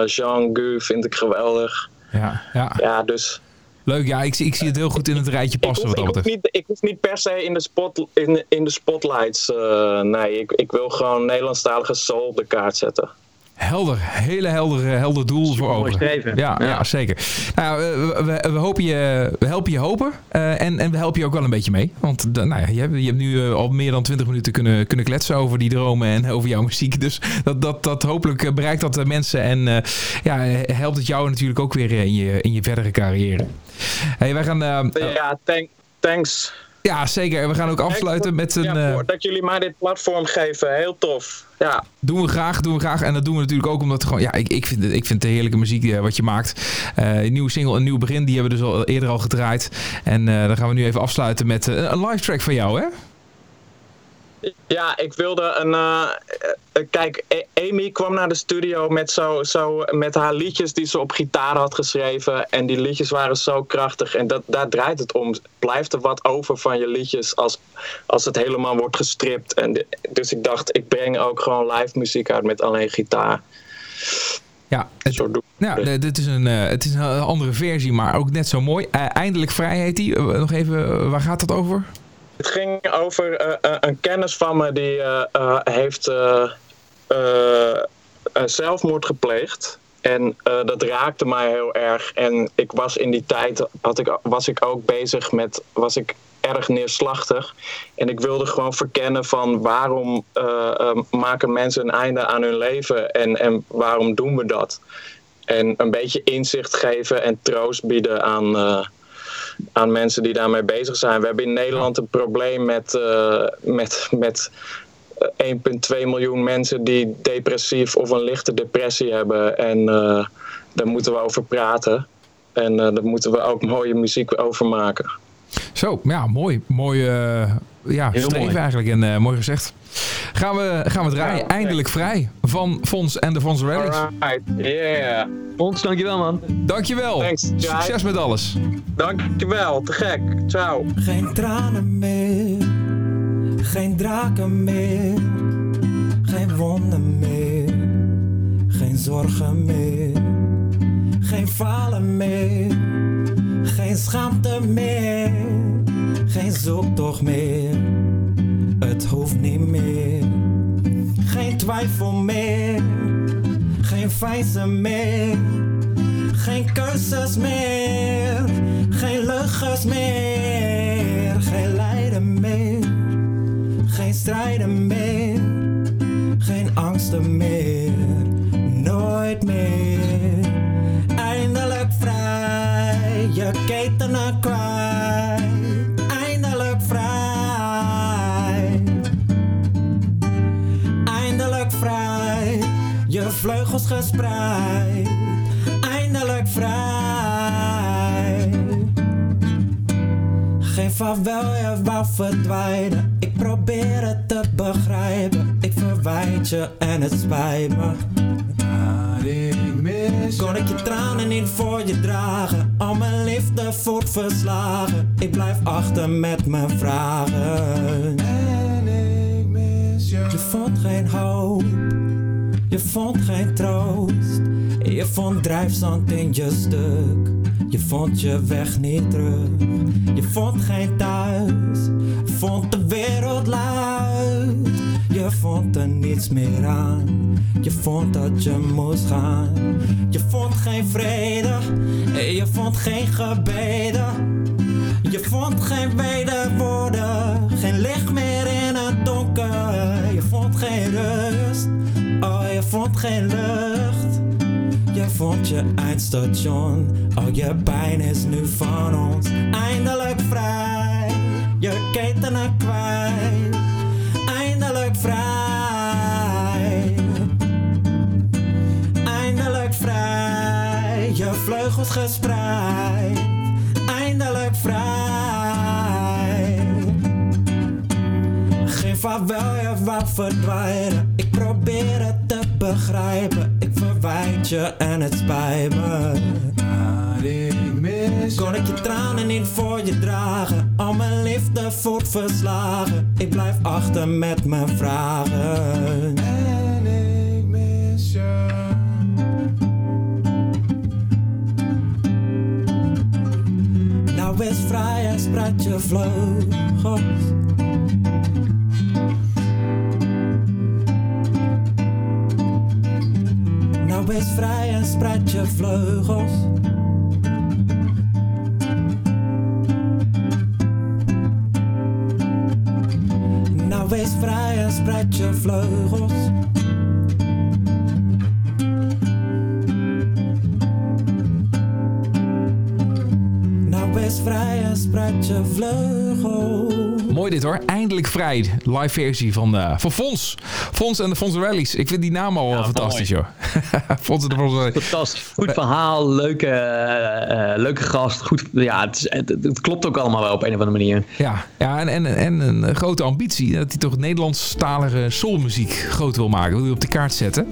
Jean Gu vind ik geweldig. Ja, ja. Ja, dus Leuk, ja, ik, zie- ik zie het heel goed in het rijtje Ik passen hoef, wat dat ik, hoef niet, ik hoef niet per se in de, spot, in, in de spotlights. eh, nee, ik, ik wil gewoon Nederlandstalige soul op de kaart zetten. Helder, hele helder, helder doel voor ogen. Ja, ja. Ja. zeker. Nou, ja, we, we, hopen je, we helpen je hopen eh, en, en we helpen je ook wel een beetje mee. Want de- nou ja, je, hebt, je hebt nu eh, al meer dan 20 minuten kunnen, kunnen kletsen over die dromen en over jouw muziek. Dus dat, dat, dat hopelijk eh, bereikt dat de mensen en eh, ja, helpt het jou natuurlijk ook weer in je, in je verdere carrière. Hey, wij gaan, eh, ja, thank, thanks. Ja, zeker. We gaan ook afsluiten met een... Ja, eh, voor dat jullie mij dit platform geven. Heel tof. Ja, Doen we graag, doen we graag. En dat doen we natuurlijk ook omdat gewoon, ja, ik, ik, vind, het- ik vind de heerlijke muziek eh, wat je maakt. Eh, een nieuwe single, een nieuw begin, die hebben we dus al eerder al gedraaid. En eh, dan gaan we nu even afsluiten met eh, een live track van jou, hè? Ja, ik wilde een. eh, eh, kijk, A- Amy kwam naar de studio met, zo, zo, met haar liedjes die ze op gitaar had geschreven. En die liedjes waren zo krachtig. En dat, daar draait het om. Blijft er wat over van je liedjes als, als het helemaal wordt gestript? En de- dus ik dacht, ik breng ook gewoon live muziek uit met alleen gitaar. Ja, het, Zo doe ik ja dit is een, eh, het is een andere versie, maar ook net zo mooi. Eindelijk vrij heet die. Nog even, waar gaat dat over? Het ging over eh, eh, een kennis van me die eh, heeft zelfmoord gepleegd. En dat raakte mij heel erg. En ik was in die tijd had ik, was ik ook bezig met. Was ik erg neerslachtig. En ik wilde gewoon verkennen van waarom maken mensen een einde aan hun leven en, en waarom doen we dat? En een beetje inzicht geven en troost bieden aan, aan mensen die daarmee bezig zijn. We hebben in Nederland een probleem met, eh, met, met eh, 1,2 miljoen mensen die depressief of een lichte depressie hebben. En eh, daar moeten we over praten. En eh, daar moeten we ook mooie muziek over maken. Zo, ja, mooi. Mooi, eh, ja, Heel mooi. eigenlijk en eh, mooi gezegd. Gaan we, gaan we draaien. Ja, Eindelijk vrij van Fons en de Fons Rallies. Alright, yeah. Ons, dankjewel man. Dankjewel. Thanks. Succes met alles. Dankjewel, te gek. Ciao. Geen tranen meer, geen draken meer, geen wonden meer, geen zorgen meer, geen falen meer, geen schaamte meer, geen zoektocht meer. Het hoeft niet meer, geen twijfel meer, geen vijzen meer. Geen keuzes meer, geen leugens meer, geen lijden meer, geen strijden meer, geen angsten meer, nooit meer. Gespreid. Eindelijk vrij. Geen vaarwel, je wou verdwijnen. Ik probeer het te begrijpen. Ik verwijt je en het spijt me. Kon ik je tranen niet voor je dragen? Al mijn liefde voelt verslagen. Ik blijf achter met mijn vragen. Je vond geen hoop, je vond geen troost. Je vond drijfzand in je stuk, je vond je weg niet terug. Je vond geen thuis, vond de wereld luid. Je vond er niets meer aan, je vond dat je moest gaan. Je vond geen vrede, je vond geen gebeden. Je vond geen wederwoorden, geen licht meer in het donker. Je vond geen rust, vond geen lucht. Je vond je eindstation, oh je pijn is nu van ons. Eindelijk vrij, je ketenen kwijt. Eindelijk vrij. Eindelijk vrij, je vleugels gespreid. Eindelijk vrij. Geen vaarwel, je wou verdwijnen. Ik probeer het begrijpen. Ik verwijt je en het spijt me. Kon ik je tranen niet voor je dragen? Al mijn liefde voelt verslagen. Ik blijf achter met mijn vragen. En ik mis je. is vrij en spreid je vleugels. Wees vrij en spreid je vleugels. Nou wees vrij en spreid je vleugels. Nou wees vrij en spreid je vleugels. Mooi dit hoor. Eindelijk vrij. Live versie van, eh van Fons. Fons en de Fons Rallies. Ik vind die naam al wel fantastisch joh. Fons en de Fons Rallies. Fantastisch. Goed verhaal, leuke, eh, eh, leuke gast. Goed, ja, het, is, het, het klopt ook allemaal wel op een of andere manier. Ja, ja en, en, en een grote ambitie. Dat hij toch Nederlandstalige soulmuziek groot wil maken. Wil hij op de kaart zetten.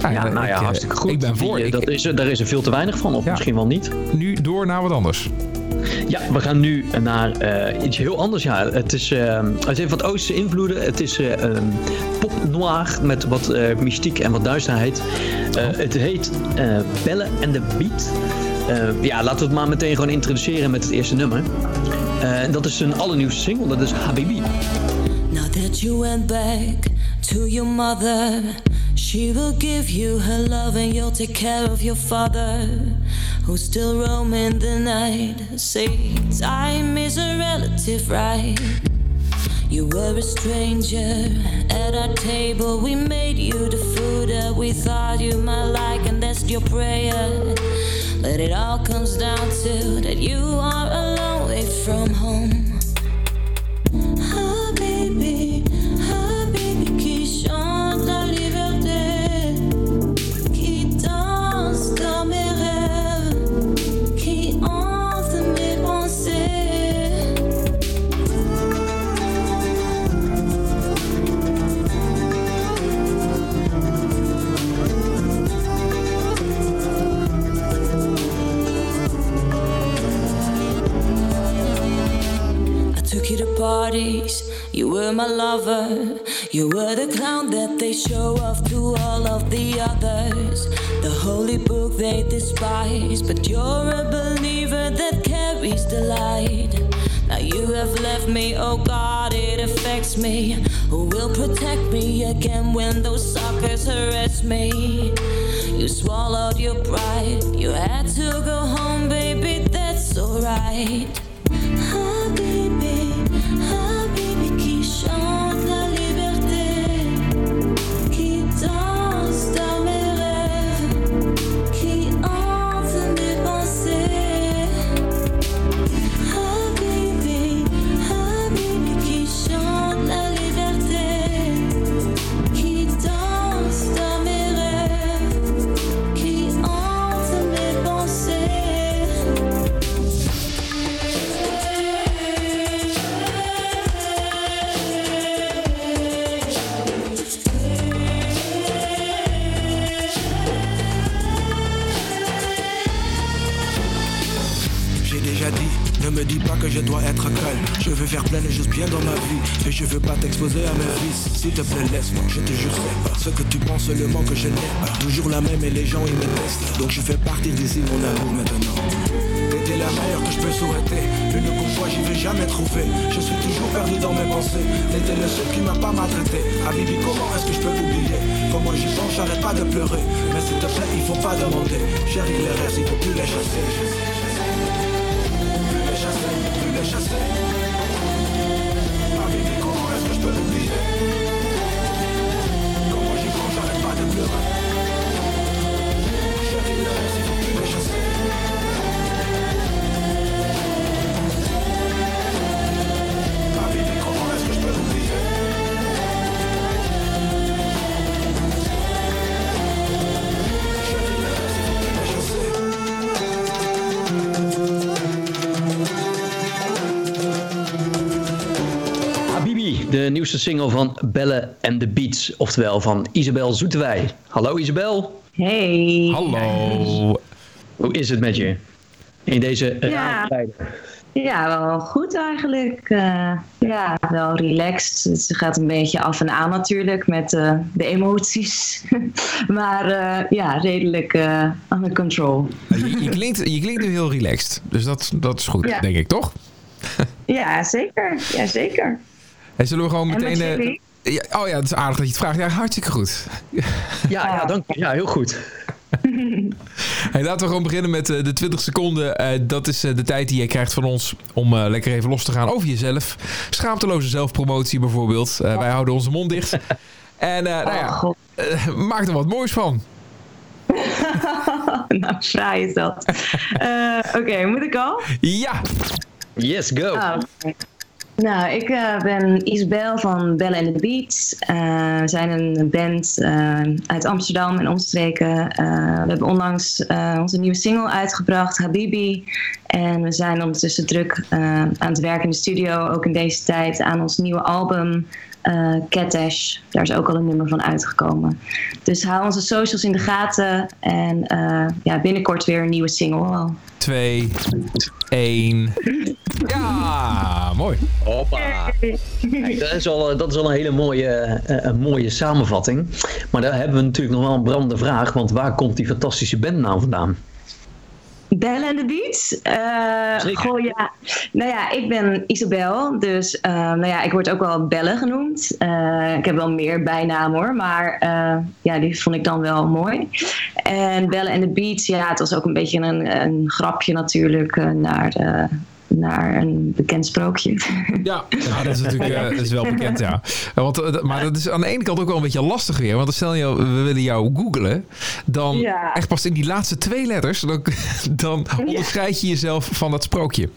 Ja, nou ja, ik, eh, hartstikke goed. Ik ben voor. Die, eh, Ik- dat is, er- daar is er veel te weinig van, of Ja. misschien wel niet. nu door naar wat anders. Ja, we gaan nu naar eh, iets heel anders. Ja, het, is, eh, het heeft wat Oosterse invloeden. Het is eh, ehm, pop noir met wat eh, mystiek en wat duisterheid. Eh, het heet eh Bellen and the Beat. Eh, ja, laten we het maar meteen gewoon introduceren met het eerste nummer. Eh, dat is een allernieuwste single, dat is Habibi. Now that you went back to your mother, she will give you her love and you'll take care of your father, who's still roaming the night. Say, time is a relative, right? You were a stranger at our table. We made you the food that we thought you might like, and that's your prayer. But it all comes down to that you are a long way from home. Parties. You were my lover. You were the clown that they show off to all of the others. The holy book they despise. But you're a believer that carries the light. Now you have left me, oh God, it affects me. Who will protect me again when those suckers harass me? You swallowed your pride. You had to go home, baby, that's alright. Ne me dis pas que je dois être calme. Je veux faire plein de choses bien dans ma vie, mais je veux pas t'exposer à mes vices. S'il te plaît, laisse-moi, je te jure, c'est pas ce que tu penses seulement que je n'aime pas. Toujours la même et les gens ils me testent, donc je fais partie d'ici mon amour maintenant. T'étais la meilleure que je peux souhaiter, une fois j'y vais jamais trouver. Je suis toujours perdu dans mes pensées, t'étais le seul qui m'a pas maltraité. Habibi, comment est-ce que je peux t'oublier Quand moi j'y pense, j'arrête pas de pleurer. Mais s'il te plaît, il faut pas demander. Chérie, les rêves, il faut plus les chasser. Nieuwste single van Belle and the Beats, oftewel van Isabel Zoetewij. Hallo Isabel, Hey. Hallo. hoe is het met je? In deze Ja. rare tijden. Ja, wel goed eigenlijk. Eh, ja, wel relaxed. Het gaat een beetje af en aan natuurlijk met eh, de emoties. maar eh, ja, redelijk under control. Je, je, klinkt, je klinkt nu heel relaxed. Dus dat, dat is goed, Ja. denk ik, toch? Ja, zeker. Ja, zeker. En zullen we gewoon En met meteen... eh, ja, oh ja, het is aardig dat je het vraagt. Ja, hartstikke goed. Ja, ja, dank je. Ja, heel goed. Hey, laten we gewoon beginnen met eh, de 20 seconden. Eh, dat is eh, de tijd die jij krijgt van ons om eh, lekker even los te gaan over jezelf. Schaamteloze zelfpromotie bijvoorbeeld. Eh, wij houden onze mond dicht. En eh, nou Oh, ja, eh, maak er wat moois van. nou, fraai is dat. Eh, Oké, moet ik al? Ja, Yes, go. Ah. Nou, ik eh, ben Isabel van Belle and the Beats. Eh, we zijn een band eh, uit Amsterdam en omstreken. Eh, we hebben onlangs eh, onze nieuwe single uitgebracht, Habibi. En we zijn ondertussen druk eh, aan het werken in de studio, ook in deze tijd, aan ons nieuwe album. Eh Cat Ash. Daar is ook al een nummer van uitgekomen. Dus hou onze socials in de gaten. En eh, ja, binnenkort weer een nieuwe single al. twee, één. Ja, mooi. Hoppa. Kijk, dat, is al, eh, dat is al een hele mooie, eh, een mooie samenvatting. Maar daar hebben we natuurlijk nog wel een brandende vraag. Want waar komt die fantastische bandnaam vandaan? Bellen en de Beats? Eh, goh, ja. Nou ja, ik ben Isabel. Dus eh, nou ja, ik word ook wel Belle genoemd. Eh, ik heb wel meer bijnamen hoor. Maar eh, ja, die vond ik dan wel mooi. En Bellen en de Beats, ja, het was ook een beetje een, een grapje natuurlijk eh, naar, eh, naar een bekend sprookje. Ja, ja dat is natuurlijk eh, dat is wel bekend, ja. Eh, Want, eh, maar dat is aan de ene kant ook wel een beetje lastig weer. Want stel je, we willen jou googlen. Dan Ja. echt pas in die laatste twee letters. Dan, dan onderscheid je jezelf van dat sprookje.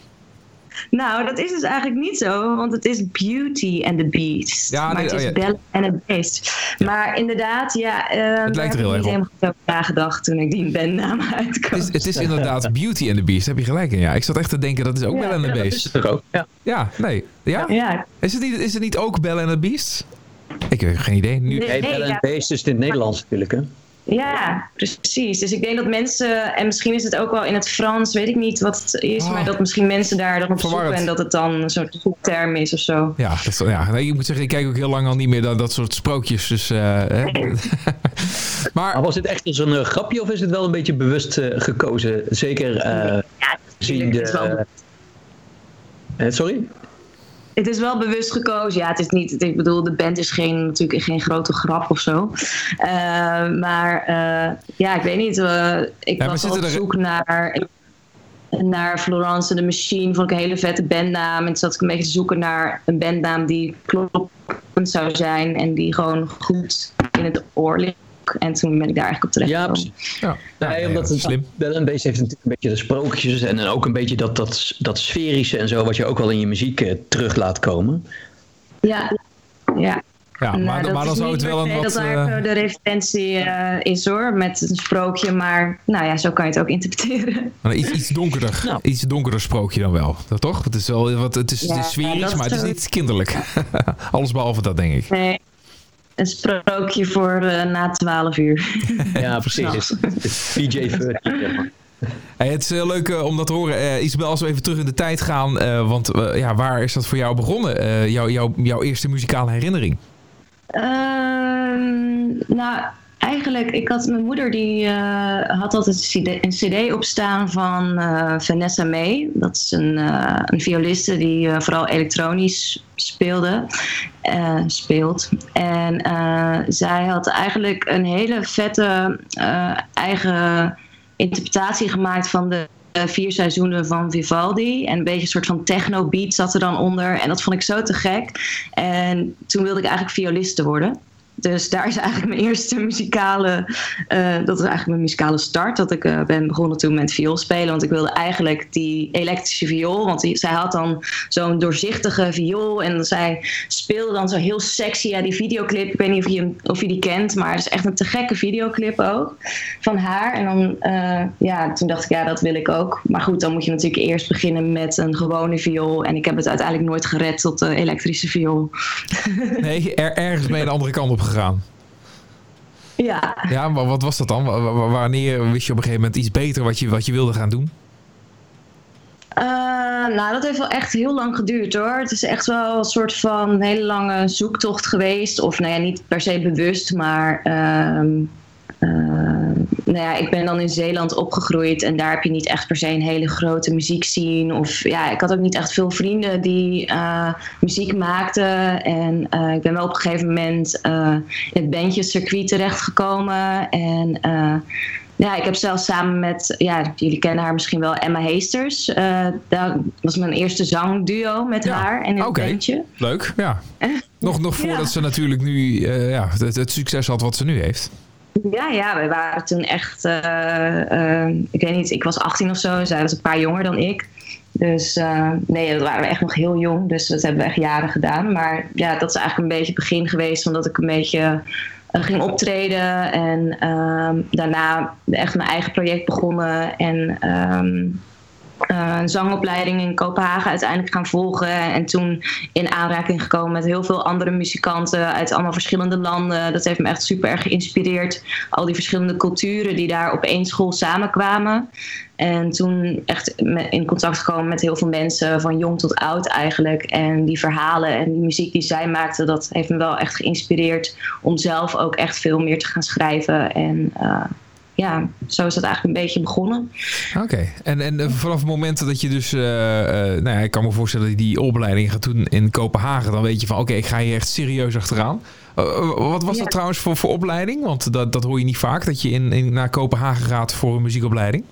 Nou, dat is dus eigenlijk niet zo. Want het is Beauty and the Beast. Ja, maar nee, het is oh ja. Belle and the Beast. Maar inderdaad, ja, eh daar lijkt er heb heel ik erg niet op. helemaal goed over nagedacht toen ik die bandnaam uitkwam. Het is, het is inderdaad Beauty and the Beast. Heb je gelijk in. Ja, ik zat echt te denken, dat is ook Ja, Belle and the Dat is Beast. het er ook. Ja. Ja, nee. Ja? Ja, Is, het niet, is het niet ook Belle and the Beast? Ik heb geen idee. Nu, Nee. Hey, Bell ja. and Beast is in het Nederlands natuurlijk. Hè? Ja, precies. Dus ik denk dat mensen, en misschien is het ook wel in het Frans, weet ik niet wat het is, Oh. maar dat misschien mensen daar dan op zoeken en dat het dan een soort zoekterm is of zo. Ja, dat ja nee, ik moet zeggen, ik kijk ook heel lang al niet meer naar dat soort sprookjes. Dus, eh, hè. Maar maar was dit echt als een eh, grapje of is het wel een beetje bewust eh, gekozen? Zeker eh Ja, zien de... het, is wel, eh, sorry? Het is wel bewust gekozen. Ja, het is niet, ik bedoel, de band is geen, natuurlijk geen grote grap of zo. Eh, maar eh, ja, ik weet niet. eh, ik Ja, was op er- zoek naar, naar Florence the Machine. Vond ik een hele vette bandnaam. En toen zat ik een beetje te zoeken naar een bandnaam die kloppend zou zijn. En die gewoon goed in het oor ligt. En toen ben ik daar eigenlijk op terecht Ja, gekomen. precies. ja, ja, Nee, omdat het slim. Bell and Beast heeft natuurlijk een beetje de sprookjes en dan ook een beetje dat, dat, dat sferische en zo, wat je ook wel in je muziek eh, terug laat komen. Ja, ja. Ja, Nou, maar, dat maar dan is zou niet het wel een wat... dat daar eh, de referentie eh, is hoor, met een sprookje. Maar nou ja, zo kan je het ook interpreteren. Maar iets, iets donkerder. Nou. Iets donkerder sprookje dan wel. Dat toch? Het is wel wat. Het is, het is sferisch, dat maar het is niet kinderlijk. Alles behalve dat, denk ik. Nee, een sprookje voor eh, na 12 uur. Ja, precies. Het is DJ 13, zeg maar. Hey, het is heel leuk eh, om dat te horen. Eh, Isabel, als we even terug in de tijd gaan. eh, want eh, ja, waar is dat voor jou begonnen? Eh, jouw, jouw, jouw eerste muzikale herinnering? Ehm, nou, eigenlijk, ik had mijn moeder die eh, had altijd een cd, opstaan van eh, Vanessa May. Dat is een, eh, een violiste die vooral elektronisch speelde, speelt. En zij had eigenlijk een hele vette eigen interpretatie gemaakt van de vier seizoenen van Vivaldi. En een beetje een soort van techno-beat zat er dan onder. En dat vond ik zo te gek. En toen wilde ik eigenlijk violiste worden. Dus daar is eigenlijk mijn eerste muzikale, eh, dat is eigenlijk mijn muzikale start. Dat ik eh, ben begonnen toen met viool spelen. Want ik wilde eigenlijk die elektrische viool. Want zij had dan zo'n doorzichtige viool. En zij speelde dan zo heel sexy. Ja, die videoclip, ik weet niet of je, of die kent. Maar het is echt een te gekke videoclip ook. Van haar. En dan, eh, ja, toen dacht ik, ja, dat wil ik ook. Maar goed, dan moet je natuurlijk eerst beginnen met een gewone viool. En ik heb het uiteindelijk nooit gered tot de elektrische viool. Nee, er, ergens ben je de andere kant op gegaan. Ja, Ja, maar wat was dat dan? Wa- wa- Wanneer wist je op een gegeven moment iets beter wat je, wat je wilde gaan doen? Eh, nou, dat heeft wel echt heel lang geduurd hoor. Het is echt wel een soort van hele lange zoektocht geweest. Of nou ja, niet per se bewust, maar ehm, eh, nou ja, ik ben dan in Zeeland opgegroeid en daar heb je niet echt per se een hele grote muziekscene. Of ja, ik had ook niet echt veel vrienden die uh, muziek maakten. En uh, ik ben wel op een gegeven moment in het bandjescircuit terechtgekomen. En ja, ik heb zelfs samen met, ja, jullie kennen haar misschien wel, Emma Heesters. Uh, dat was mijn eerste zangduo met haar en een okay. bandje. Leuk, ja. nog, nog voordat ja. ze natuurlijk nu uh, ja, het, het, succes had wat ze nu heeft. Ja, ja, we waren toen echt, uh, ik weet niet, ik was 18 of zo. Zij was een paar jonger dan ik. Dus nee, dat waren we echt nog heel jong. Dus dat hebben we echt jaren gedaan. Maar ja, dat is eigenlijk een beetje het begin geweest. Omdat ik een beetje ging optreden. En um, daarna echt mijn eigen project begonnen. En um, uh, een zangopleiding in Kopenhagen uiteindelijk gaan volgen. En toen in aanraking gekomen met heel veel andere muzikanten uit allemaal verschillende landen. Dat heeft me echt super erg geïnspireerd. Al die verschillende culturen die daar op één school samenkwamen. En toen echt in contact gekomen met heel veel mensen, van jong tot oud eigenlijk. En die verhalen en die muziek die zij maakten, dat heeft me wel echt geïnspireerd om zelf ook echt veel meer te gaan schrijven. En uh, ja, zo is dat eigenlijk een beetje begonnen. Oké, en, en eh, vanaf het moment dat je dus, uh, uh, nou ja, ik kan me voorstellen dat je die opleiding gaat doen in Kopenhagen, dan weet je van oké, ik ga hier echt serieus achteraan. wat was dat trouwens voor, voor opleiding? Want dat, dat hoor je niet vaak, dat je in, in, naar Kopenhagen gaat voor een muziekopleiding.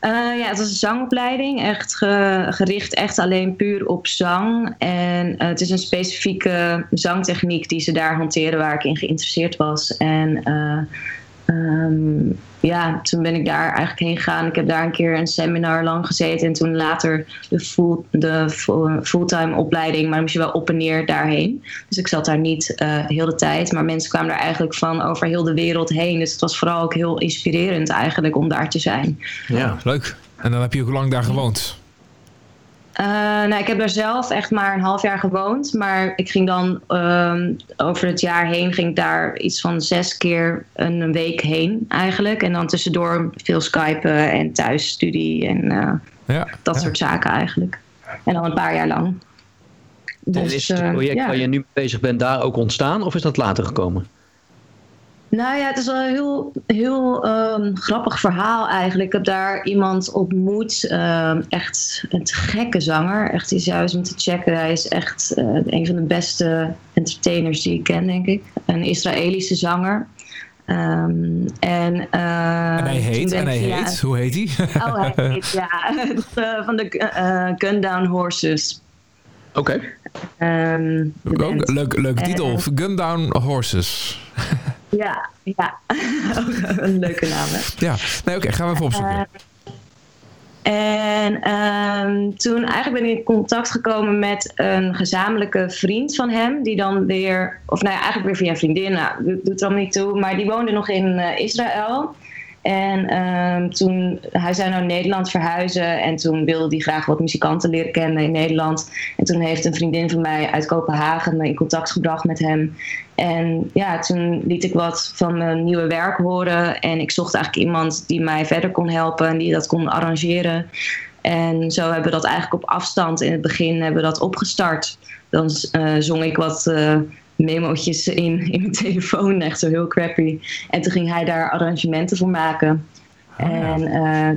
ja, het was een zangopleiding, echt gericht echt alleen puur op zang. En het is een specifieke zangtechniek die ze daar hanteren waar ik in geïnteresseerd was. En Um, ja, toen ben ik daar eigenlijk heen gegaan. Ik heb daar een keer een seminar lang gezeten. En toen later de, full, de fulltime opleiding. Maar dan moest je wel op en neer daarheen. Dus ik zat daar niet uh, heel de tijd. Maar mensen kwamen daar eigenlijk van over heel de wereld heen. Dus het was vooral ook heel inspirerend eigenlijk om daar te zijn. Ja, leuk. En dan heb je hoe lang daar gewoond? Uh, nou, ik heb daar zelf echt maar een half jaar gewoond. Maar ik ging dan uh, over het jaar heen, ging ik daar iets van zes keer een week heen eigenlijk. En dan tussendoor veel skypen en thuisstudie en uh, ja, dat ja. soort zaken eigenlijk. En dan een paar jaar lang. Dus, en is het project ja. waar je nu bezig bent daar ook ontstaan of is dat later gekomen? Nou ja, het is wel een heel, heel um, grappig verhaal eigenlijk. Ik heb daar iemand ontmoet, um, echt een gekke zanger. Echt is juist om te checken. Hij is echt uh, een van de beste entertainers die ik ken, denk ik. Een Israëlische zanger. Um, en, uh, en hij heet, en hij ja, heet, hoe heet hij? Oh, hij heet, ja, van de uh, Gun Down Horses. Oké. Okay. Um, leuk, leuk, leuk titel, Gun Down Horses. Ja, ja. een leuke naam, hè? Ja, nee, oké, okay, gaan we even opzoeken. Uh, en um, toen eigenlijk ben ik in contact gekomen met een gezamenlijke vriend van hem, die dan weer, of nou ja, eigenlijk weer via vriendin, nou, doet er allemaal niet toe, maar die woonde nog in uh, Israël. En um, toen, hij zou naar Nederland verhuizen en toen wilde hij graag wat muzikanten leren kennen in Nederland. En toen heeft een vriendin van mij uit Kopenhagen me in contact gebracht met hem. En ja, toen liet ik wat van mijn nieuwe werk horen en ik zocht eigenlijk iemand die mij verder kon helpen en die dat kon arrangeren. En zo hebben we dat eigenlijk op afstand in het begin hebben we dat opgestart. Dan uh, zong ik wat... Uh, memo'tjes in, in mijn telefoon, echt zo heel crappy. En toen ging hij daar arrangementen voor maken. Oh, en uh,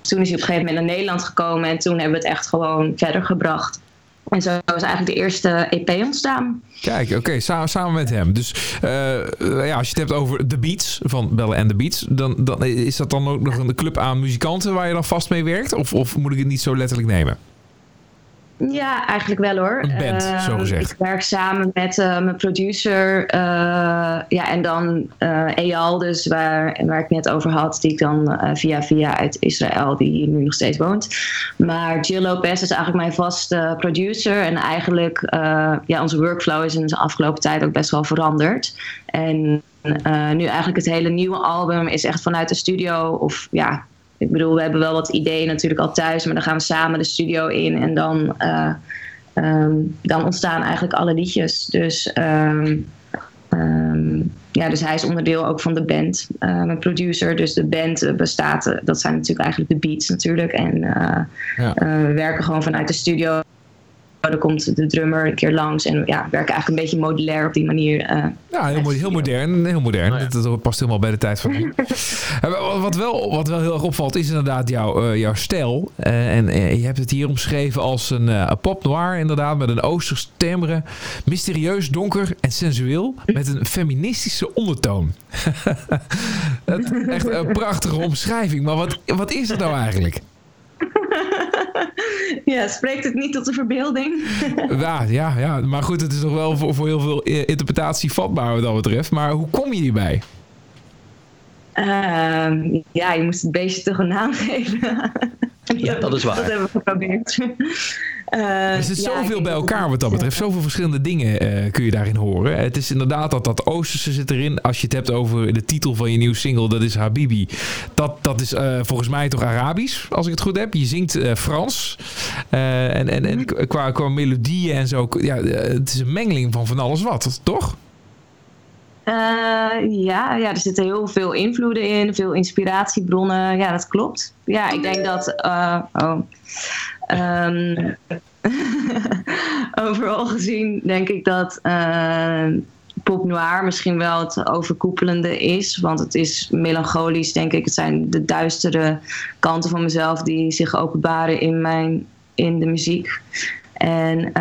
toen is hij op een gegeven moment naar Nederland gekomen en toen hebben we het echt gewoon verder gebracht. En zo is eigenlijk de eerste EP ontstaan. Kijk, oké, okay, samen, samen met hem. Dus uh, ja, als je het hebt over The Beats van Bellen en The Beats, dan, dan is dat dan ook nog een club aan muzikanten waar je dan vast mee werkt? Of, of moet ik het niet zo letterlijk nemen? Ja, eigenlijk wel hoor. Een band, uh, zo gezegd. Ik werk samen met uh, mijn producer. Uh, ja, en dan Eyal, dus waar, waar ik net over had. Die ik dan via via uit Israël, die hier nu nog steeds woont. Maar Jill Lopez is eigenlijk mijn vaste producer. En eigenlijk, ja, onze workflow is in de afgelopen tijd ook best wel veranderd. En nu eigenlijk het hele nieuwe album is echt vanuit de studio. Of ja, ik bedoel, we hebben wel wat ideeën natuurlijk al thuis, maar dan gaan we samen de studio in en dan, uh, um, dan ontstaan eigenlijk alle liedjes. Dus um, ehm, ja, dus hij is onderdeel ook van de band, uh, mijn producer. Dus de band uh, bestaat, dat zijn natuurlijk eigenlijk de beats natuurlijk. En ja. we werken gewoon vanuit de studio. Dan komt de drummer een keer langs en ja, we werken eigenlijk een beetje modulair op die manier. ja, heel, heel modern. Heel modern. Oh, ja. dat, dat, past helemaal bij de tijd van nu. wat, wel, wat wel heel erg opvalt is inderdaad jouw, jouw stijl. en je hebt het hier omschreven als een, een pop noir inderdaad, met een oosters timbre. Mysterieus, donker en sensueel, met een feministische ondertoon. echt een prachtige omschrijving. Maar wat, wat is het nou eigenlijk? Ja, spreekt het niet tot de verbeelding? ja, ja, ja, maar goed, het is nog wel voor, voor heel veel interpretatie vatbaar wat dat betreft. Maar hoe kom je hierbij? Uh, ja, je moest het beestje toch een naam geven. Ja, dat is waar. Dat hebben we geprobeerd. Uh, er zit zoveel ja, bij elkaar wat dat betreft. Zoveel verschillende dingen uh, kun je daarin horen. Het is inderdaad dat dat Oosterse zit erin. Als je het hebt over de titel van je nieuwe single, dat is Habibi. Dat, dat is uh, volgens mij toch Arabisch, als ik het goed heb. Je zingt Frans. en en, en qua, qua melodieën en zo. Ja, het is een mengeling van van alles wat, toch? Uh, ja, ja, er zitten heel veel invloeden in, veel inspiratiebronnen. Ja, dat klopt. Ja, ik denk dat. Uh, oh. Um, overal gezien denk ik dat uh, pop noir misschien wel het overkoepelende is. Want het is melancholisch, denk ik. Het zijn de duistere kanten van mezelf die zich openbaren in, mijn, in de muziek. En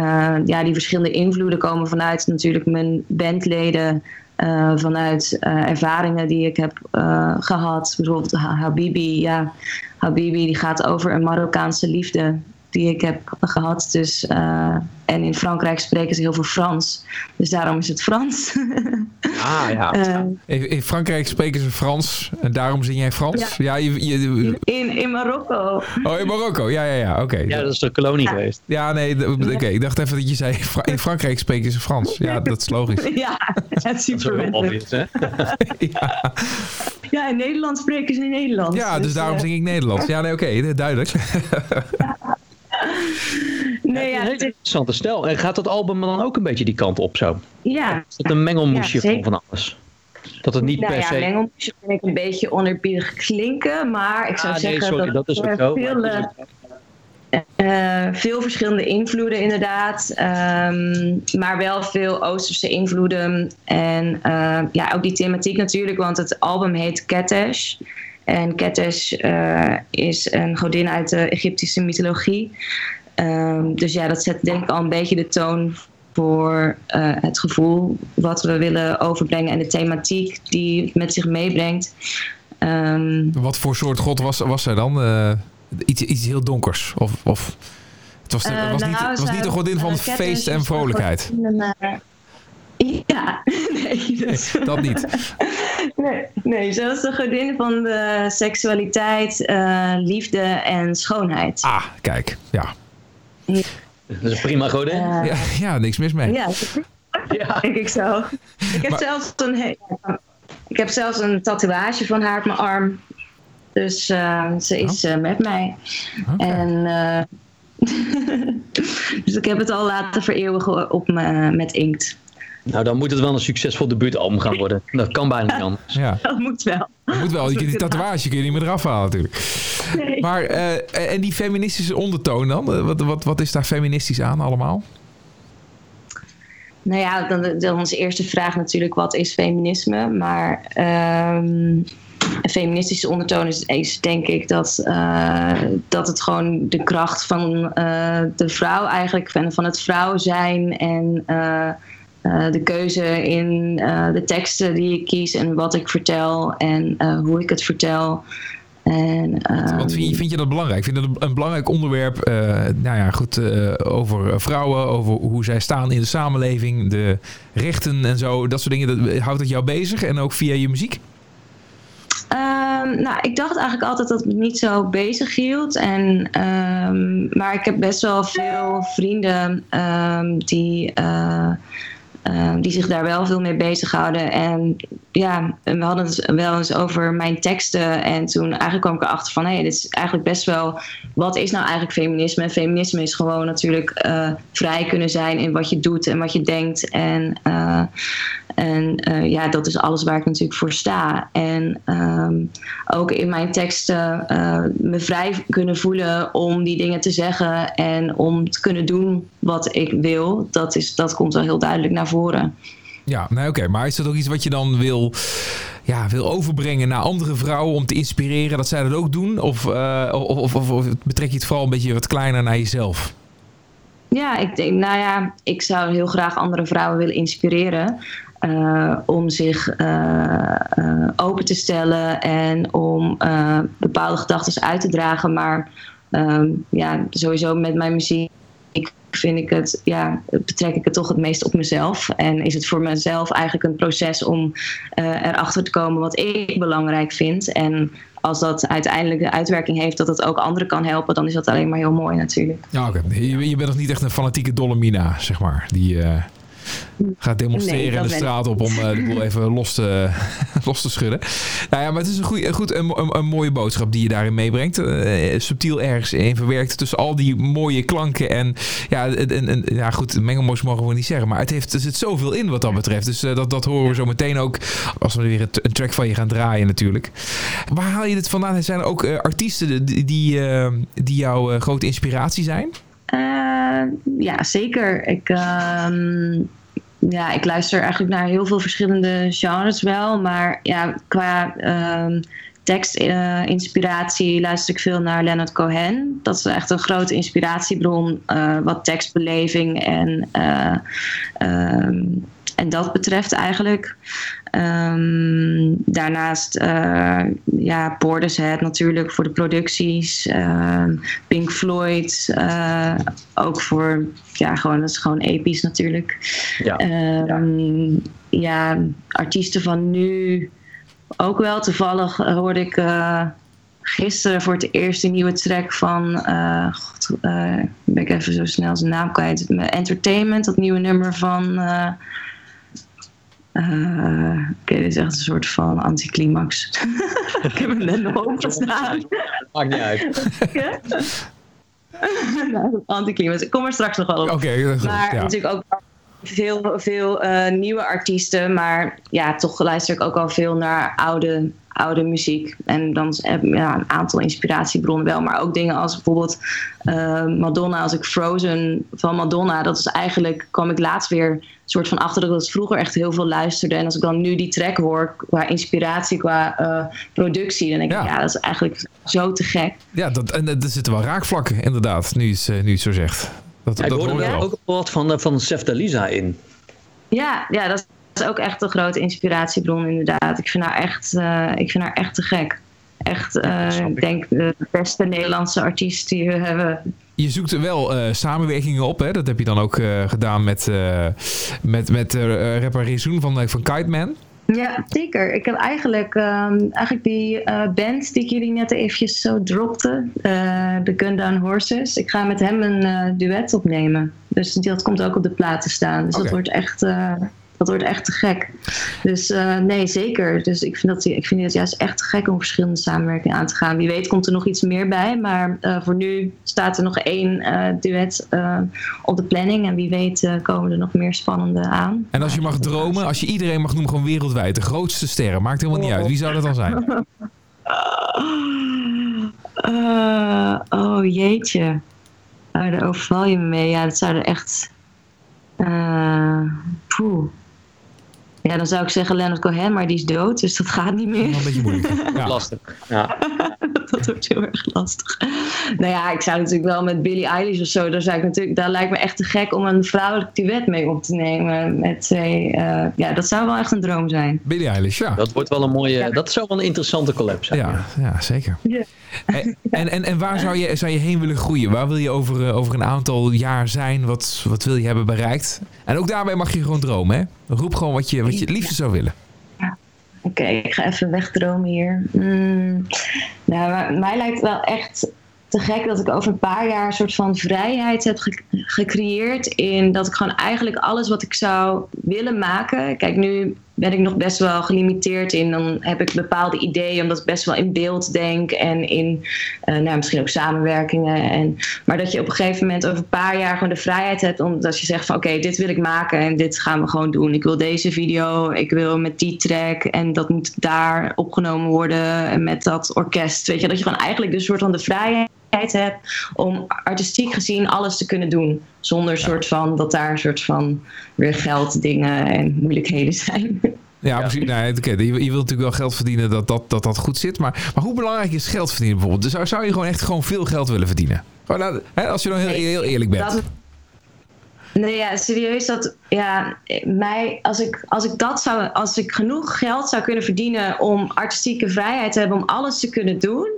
ja, die verschillende invloeden komen vanuit natuurlijk mijn bandleden. Uh, vanuit uh, ervaringen die ik heb uh, gehad. Bijvoorbeeld Habibi. Ja, Habibi die gaat over een Marokkaanse liefde die ik heb gehad. Dus, uh, en in Frankrijk spreken ze heel veel Frans. Dus daarom is het Frans. ah ja. Uh, in, in, Frankrijk spreken ze Frans. En daarom zing jij Frans? Ja, ja je, je, in, in Marokko. Oh, in Marokko. Ja, ja, ja. Oké. Okay. Ja, dat is de kolonie ja. geweest. Ja, nee. Oké, okay. ik dacht even dat je zei in Frankrijk spreken ze Frans. Ja, dat is logisch. ja, het is super obvious, hè? ja. ja, in Nederland spreken ze in Nederlands. Ja, dus, dus daarom uh, zing ik Nederlands. Ja, nee, oké. Okay, duidelijk. Nee, ja, een hele interessante stijl. En gaat dat album dan ook een beetje die kant op zo? Ja. Is het een mengelmoesje ja, van van alles? Dat het niet nou, per ja, se... mengelmoesje vind ik een beetje onerbiedig klinken. Maar ik zou ah, zeggen nee, sorry, dat, dat is ook er zo. veel, uh, veel verschillende invloeden inderdaad. Um, maar wel veel Oosterse invloeden. En uh, ja, ook die thematiek natuurlijk. Want het album heet Ketesh. En Ketesh uh, is een godin uit de Egyptische mythologie. Um, dus ja, dat zet denk ik al een beetje de toon voor uh, het gevoel wat we willen overbrengen en de thematiek die het met zich meebrengt. Um, wat voor soort god was, was zij dan? Uh, iets, iets heel donkers? Of, of het was, de, was, niet, was niet een godin van feest en vrolijkheid? Ja, nee. Dat, nee, dat niet. nee, nee, ze was de godin van de seksualiteit, uh, liefde en schoonheid. Ah, kijk, ja. Dat is een prima godin. Uh, ja, ja, niks mis mee. Ja, ja. denk ik zo. Ik heb, maar, zelfs een, ik heb zelfs een tatoeage van haar op mijn arm. Dus uh, ze is oh. met mij. Okay. En, dus ik heb het al laten vereeuwigen op me, met inkt. Nou, dan moet het wel een succesvol debuutalbum gaan worden. Dat kan bijna niet anders. Ja. Dat moet wel. Dat moet wel. Je die tatoeage kun je niet meer eraf halen natuurlijk. Nee. Maar, uh, en die feministische ondertoon dan? Wat, wat, wat is daar feministisch aan allemaal? Nou ja, dan, dan onze eerste vraag natuurlijk, wat is feminisme? Maar um, een feministische ondertoon is, is denk ik dat, uh, dat het gewoon de kracht van uh, de vrouw eigenlijk, van, van het vrouw zijn en... Uh, uh, de keuze in uh, de teksten die ik kies en wat ik vertel en uh, hoe ik het vertel. En, Wat vind je, vind je dat belangrijk? Vind je dat een belangrijk onderwerp nou ja, goed, over vrouwen, over hoe zij staan in de samenleving, de rechten en zo, dat soort dingen. Dat, houdt het jou bezig en ook via je muziek? Um, nou, ik dacht eigenlijk altijd dat het me niet zo bezig hield. En, um, maar ik heb best wel veel vrienden um, die eh, die zich daar wel veel mee bezighouden. En ja, we hadden het wel eens over mijn teksten. En toen eigenlijk kwam ik erachter van... hé, hey, dit is eigenlijk best wel... wat is nou eigenlijk feminisme? En feminisme is gewoon natuurlijk uh, vrij kunnen zijn... in wat je doet en wat je denkt. En... Uh, en uh, ja, dat is alles waar ik natuurlijk voor sta. En um, ook in mijn teksten me vrij kunnen voelen om die dingen te zeggen en om te kunnen doen wat ik wil. Dat, is, dat komt wel heel duidelijk naar voren. Ja, nee, oké. Okay. Maar is dat ook iets wat je dan wil, ja, wil overbrengen naar andere vrouwen om te inspireren dat zij dat ook doen? Of, uh, of, of, of betrek je het vooral een beetje wat kleiner naar jezelf? Ja, ik denk, nou ja, ik zou heel graag andere vrouwen willen inspireren. Uh, om zich uh, uh, open te stellen en om bepaalde gedachten uit te dragen. Maar ja, sowieso met mijn muziek vind ik het, ja, betrek ik het toch het meest op mezelf. En is het voor mezelf eigenlijk een proces om erachter te komen wat ik belangrijk vind. En als dat uiteindelijk de uitwerking heeft dat het ook anderen kan helpen, dan is dat alleen maar heel mooi natuurlijk. Ja, oké. Je, bent nog niet echt een fanatieke Dolomina, zeg maar. Die gaat demonstreren nee, in de straat op om uh, de boel even los te, los te schudden. Nou ja, maar het is een, goeie, goed, een, een, een mooie boodschap die je daarin meebrengt. Uh, subtiel ergens in verwerkt tussen al die mooie klanken. En ja, en, en, ja goed, mengelmoes mogen we niet zeggen. Maar het heeft, er zit zoveel in wat dat betreft. Dus uh, dat, dat horen we zo meteen ook als we weer een, een, track van je gaan draaien natuurlijk. Waar haal je dit vandaan? Zijn er ook artiesten die, die, die jouw grote inspiratie zijn? Ja, zeker. Ik, uh, ja, ik luister eigenlijk naar heel veel verschillende genres wel. Maar ja, qua uh, tekstinspiratie uh, luister ik veel naar Leonard Cohen. Dat is echt een grote inspiratiebron uh, wat tekstbeleving en, en dat betreft eigenlijk. Um, daarnaast uh, ja, Portishead natuurlijk voor de producties. Uh, Pink Floyd uh, ook voor, ja, gewoon, dat is gewoon episch natuurlijk. Ja, um, ja. ja artiesten van nu ook wel. Toevallig hoorde ik gisteren voor het eerst een nieuwe track van, God, ben ik even zo snel zijn naam kwijt. Entertainment, dat nieuwe nummer van... Uh, Oké, okay, dit is echt een soort van anticlimax. ik heb hem net nog opgestaan. Maakt niet uit. nou, anticlimax. Ik kom er straks nog wel op. Oké, okay, maar ja. natuurlijk ook veel, veel uh, nieuwe artiesten. Maar ja, toch luister ik ook al veel naar oude, oude muziek. En dan heb ik ja, een aantal inspiratiebronnen wel. Maar ook dingen als bijvoorbeeld uh, Madonna. Als ik Frozen van Madonna... dat is eigenlijk, kwam ik laatst weer soort van achter dat ik vroeger echt heel veel luisterde. En als ik dan nu die track hoor, qua inspiratie, qua uh, productie, dan denk ik, ja, dat is eigenlijk zo te gek. Ja, dat, en er zitten wel raakvlakken inderdaad, nu uh, nu het zo zegt. Dat, Ja, ik dat hoorde hoor je wel. ook wat van, eh, van Sef Dalisa in. Ja, ja, dat is ook echt een grote inspiratiebron inderdaad. Ik vind haar echt, uh, ik vind haar echt te gek. Echt, uh, snap ik denk de beste Nederlandse artiest die we hebben. Je zoekt er wel eh, samenwerkingen op. Hè? Dat heb je dan ook eh, gedaan met, eh, met, met eh, rapper Rezoen van, eh, van Kite Man. Ja, zeker. Ik heb eigenlijk, ehm, eigenlijk die eh, band die ik jullie net eventjes zo dropte, eh de Gun Down Horses. Ik ga met hem een eh, duet opnemen. Dus die- dat komt ook op de plaat te staan. Dus dat wordt echt... dat wordt echt te gek. Dus eh, nee, zeker. Dus ik vind, dat, ik vind het juist echt te gek om verschillende samenwerkingen aan te gaan. Wie weet komt er nog iets meer bij. Maar eh, voor nu staat er nog één eh, duet op de planning. En wie weet komen er nog meer spannende aan. En als je mag dromen, als je iedereen mag noemen, gewoon wereldwijd. De grootste sterren, maakt helemaal niet uit. Wie zou dat dan zijn? Oh jeetje. Oh, daar overval je me mee. Ja, dat zou er echt. eh poeh. Ja, dan zou ik zeggen Leonard Cohen, maar die is dood, dus dat gaat niet meer. Wel een beetje moeilijk. Ja. Lastig. Ja. dat wordt heel erg lastig. Nou ja, ik zou natuurlijk wel met Billie Eilish of zo, daar, zou ik natuurlijk, daar lijkt me echt te gek om een vrouwelijk duet mee op te nemen. Met twee, eh, ja, dat zou wel echt een droom zijn. Billie Eilish, ja. Dat wordt wel een mooie. Dat zou wel een interessante collab zijn. Ja, ja zeker. Ja. En, en, en, en waar zou je, zou je heen willen groeien? Waar wil je over, eh, over een aantal jaar zijn? Wat, wat wil je hebben bereikt? En ook daarbij mag je gewoon dromen, hè? Roep gewoon wat je, wat je het liefste zou willen. Oké, ik ga even wegdromen hier. Mm, nou, mij lijkt wel echt te gek dat ik over een paar jaar een soort van vrijheid heb ge- gecreëerd. In dat ik gewoon eigenlijk alles wat ik zou willen maken. Kijk, nu ben ik nog best wel gelimiteerd in. Dan heb ik bepaalde ideeën, omdat ik best wel in beeld denk. En in eh, nou, misschien ook samenwerkingen. En, maar dat je op een gegeven moment over een paar jaar gewoon de vrijheid hebt. Omdat je zegt van oké, dit wil ik maken en dit gaan we gewoon doen. Ik wil deze video, ik wil met die track. En dat moet daar opgenomen worden. En met dat orkest. Weet je, dat je gewoon eigenlijk dus soort van de vrijheid hebt om artistiek gezien alles te kunnen doen. Zonder soort van dat daar een soort van weer geld, dingen en moeilijkheden zijn. Ja, precies. Oké, je, je wilt natuurlijk wel geld verdienen dat dat, dat, dat goed zit. Maar, maar hoe belangrijk is geld verdienen bijvoorbeeld? Dus zou, zou je gewoon echt gewoon veel geld willen verdienen? Gewoon, nou, hè, als je dan heel, heel eerlijk bent. Dat, nee, ja, serieus. Dat, ja, mij, als, ik, als ik dat zou, als ik genoeg geld zou kunnen verdienen om artistieke vrijheid te hebben, om alles te kunnen doen.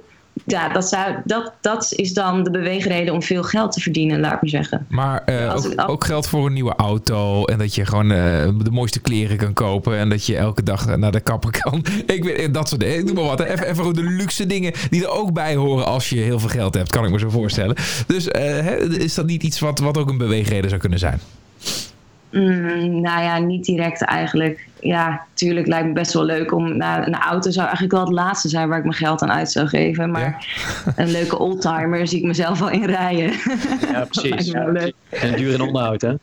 Ja, dat, zou, dat, dat is dan de beweegreden om veel geld te verdienen, laat ik maar zeggen. Maar uh, als ook, geld voor een nieuwe auto. En dat je gewoon eh, de mooiste kleren kan kopen. En dat je elke dag naar de kapper kan. Ik weet dat soort dingen. Ik doe maar wat. hè. Even, even de luxe dingen die er ook bij horen als je heel veel geld hebt. Kan ik me zo voorstellen. Dus eh, is dat niet iets wat, wat ook een beweegreden zou kunnen zijn? Mm, nou ja, niet direct eigenlijk. Ja, tuurlijk lijkt me best wel leuk om. Nou, een auto zou eigenlijk wel het laatste zijn waar ik mijn geld aan uit zou geven. Maar een leuke oldtimer zie ik mezelf al in rijden. Ja, precies. En duur in onderhoud, hè?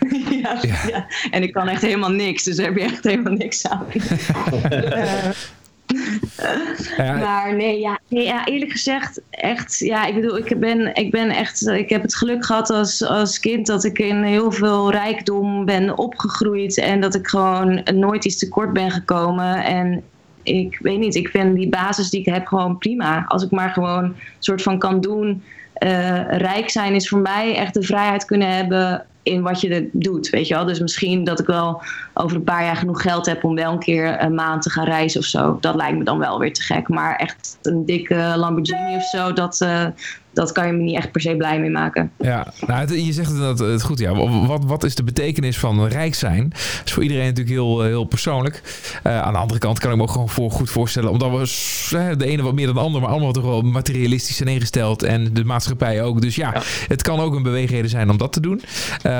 ja, ja. En ik kan echt helemaal niks, dus daar heb je echt helemaal niks aan. Maar nee ja, nee, ja, eerlijk gezegd, echt, ja, ik bedoel, ik ben, ik ben echt, ik heb het geluk gehad als, als kind dat ik in heel veel rijkdom ben opgegroeid en dat ik gewoon nooit iets tekort ben gekomen. En ik weet niet, ik vind die basis die ik heb gewoon prima. Als ik maar gewoon een soort van kan doen. eh, rijk zijn is voor mij echt de vrijheid kunnen hebben in wat je doet, weet je wel. Dus misschien dat ik wel over een paar jaar genoeg geld heb om wel een keer een maand te gaan reizen of zo. Dat lijkt me dan wel weer te gek. Maar echt een dikke Lamborghini of zo, dat, eh, dat kan je me niet echt per se blij mee maken. Ja, nou, het- je zegt het, het goed. Ja. Wat, wat is de betekenis van rijk zijn? Dat is voor iedereen natuurlijk heel, eh, heel persoonlijk. Eh, aan de andere kant kan ik me ook gewoon voor, goed voorstellen. Omdat we de ene wat meer dan de ander, maar allemaal toch wel materialistisch zijn ingesteld. En de maatschappij ook. Dus ja, het kan ook een beweegreden zijn om dat te doen.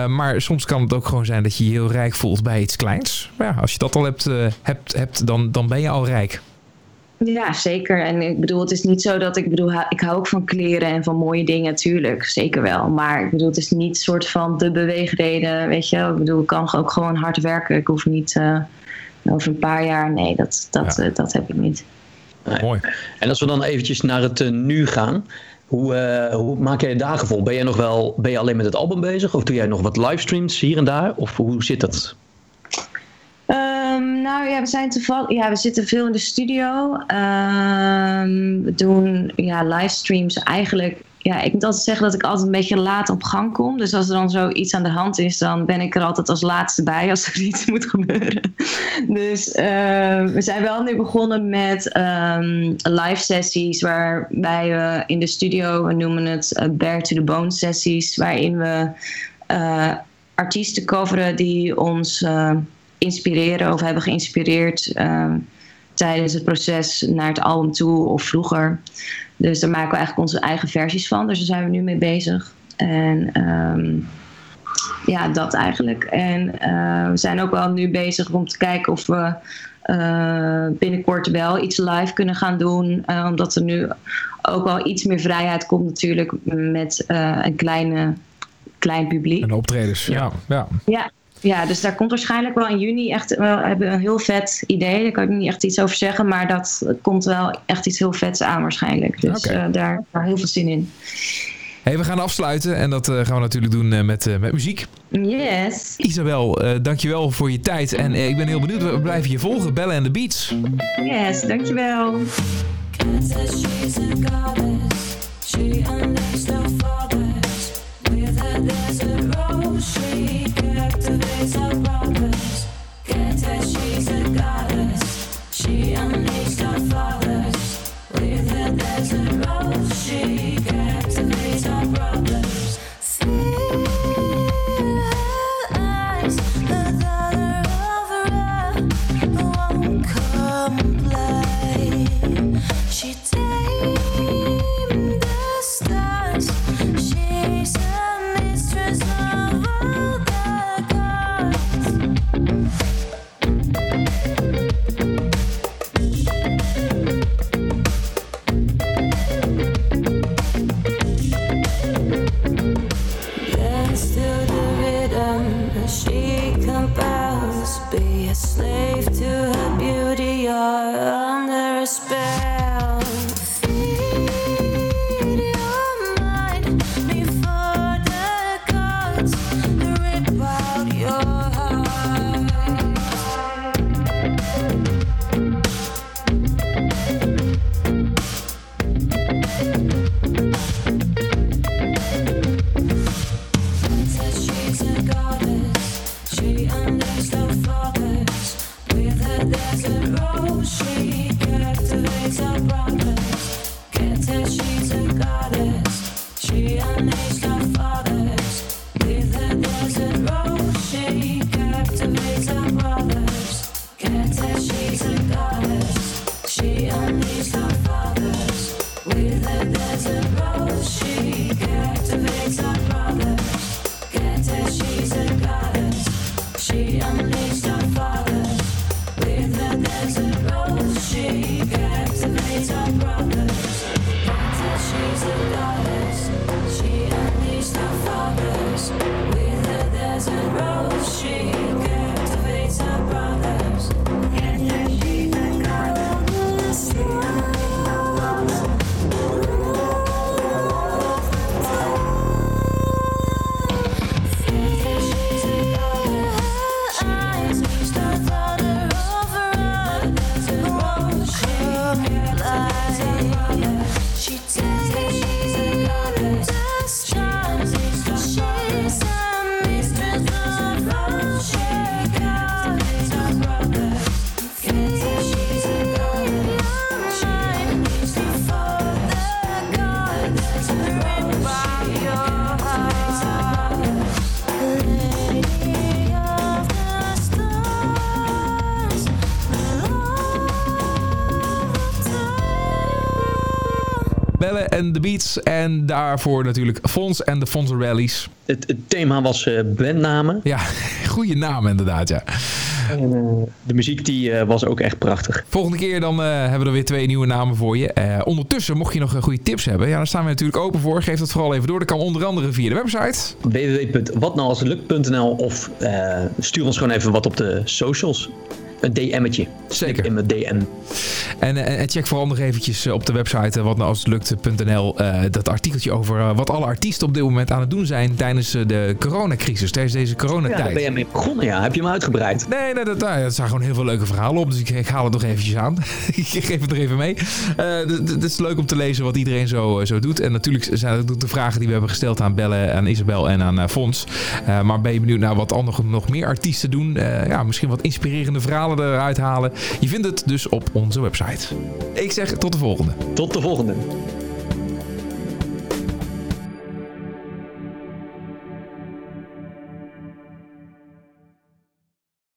Eh, maar soms kan het ook gewoon zijn dat je je heel rijk voelt bij iets kleins. Maar ja, als je dat al hebt, eh, hebt, hebt dan, dan ben je al rijk. Ja, zeker. En ik bedoel, het is niet zo dat ik bedoel, ik hou ook van kleren en van mooie dingen, tuurlijk, zeker wel. Maar ik bedoel, het is niet soort van de beweegreden, weet je. Ik bedoel, ik kan ook gewoon hard werken. Ik hoef niet eh, over een paar jaar, nee, dat, dat, Ja. dat heb ik niet. Mooi. En als we dan eventjes naar het nu gaan. Hoe, eh, hoe maak jij je dagen vol? Ben jij nog wel ben je alleen met het album bezig? Of doe jij nog wat livestreams hier en daar? Of hoe zit dat? Ehm, nou ja, we zijn toevallig. Ja, we zitten veel in de studio. Ehm, we doen ja, livestreams eigenlijk. Ja, ik moet altijd zeggen dat ik altijd een beetje laat op gang kom. Dus als er dan zoiets aan de hand is, dan ben ik er altijd als laatste bij als er iets moet gebeuren. Dus eh, we zijn wel nu begonnen met ehm, live sessies waarbij we in de studio, we noemen het eh, Bare to the Bone sessies, waarin we eh, artiesten coveren die ons eh, inspireren of hebben geïnspireerd eh, tijdens het proces naar het album toe of vroeger. Dus daar maken we eigenlijk onze eigen versies van. Dus daar zijn we nu mee bezig. En ehm, ja, dat eigenlijk. En eh, we zijn ook wel nu bezig om te kijken of we eh, binnenkort wel iets live kunnen gaan doen. Eh, omdat er nu ook wel iets meer vrijheid komt natuurlijk met eh, een kleine, klein publiek. En de optredens. Ja, ja. Ja, ja, dus daar komt waarschijnlijk wel in juni echt wel hebben we een heel vet idee. Daar kan ik niet echt iets over zeggen, maar dat komt wel echt iets heel vets aan waarschijnlijk. Dus Oké. eh, daar, daar heel veel zin in. Hey, we gaan afsluiten en dat eh, gaan we natuurlijk doen eh, met, eh, met muziek. Yes. Isabel, eh dankjewel voor je tijd. En eh, ik ben heel benieuwd, we blijven je volgen. Bellen en de Beats. Yes, dankjewel. She unleashed her machine. Beats. En daarvoor natuurlijk Fons en de Fons Rallies. Het, het thema was eh, bandnamen. Ja, goede naam inderdaad, ja. En, eh, de muziek die, eh, was ook echt prachtig. Volgende keer dan hebben we er weer twee nieuwe namen voor je. Ondertussen, mocht je nog goede tips hebben, ja, daar staan we natuurlijk open voor. Geef dat vooral even door. Dat kan onder andere via de website. www.watnoualslukt.nl of stuur ons gewoon even wat op de socials. Een DM'tje. Zeker. In mijn DM. En, eh, en check vooral nog eventjes eh, op de website eh, eh, dat artikeltje over wat alle artiesten op dit moment aan het doen zijn tijdens de coronacrisis, tijdens deze Ja, daar coronatijd. ben je mee begonnen, ja. Heb je hem uitgebreid? Nee, nee, dat, nou, er staan gewoon heel veel leuke verhalen op. Dus ik, ik haal het nog eventjes aan. ik geef het er even mee. Het is leuk om te lezen wat iedereen zo, zo doet. En natuurlijk zijn ook de vragen die we hebben gesteld aan Belle, aan Isabel en aan Fons. Maar ben je benieuwd naar wat andere, nog meer artiesten doen? Ja, misschien wat inspirerende verhalen eruit halen. Je vindt het dus op onze website. Ik zeg tot de volgende. Tot de volgende.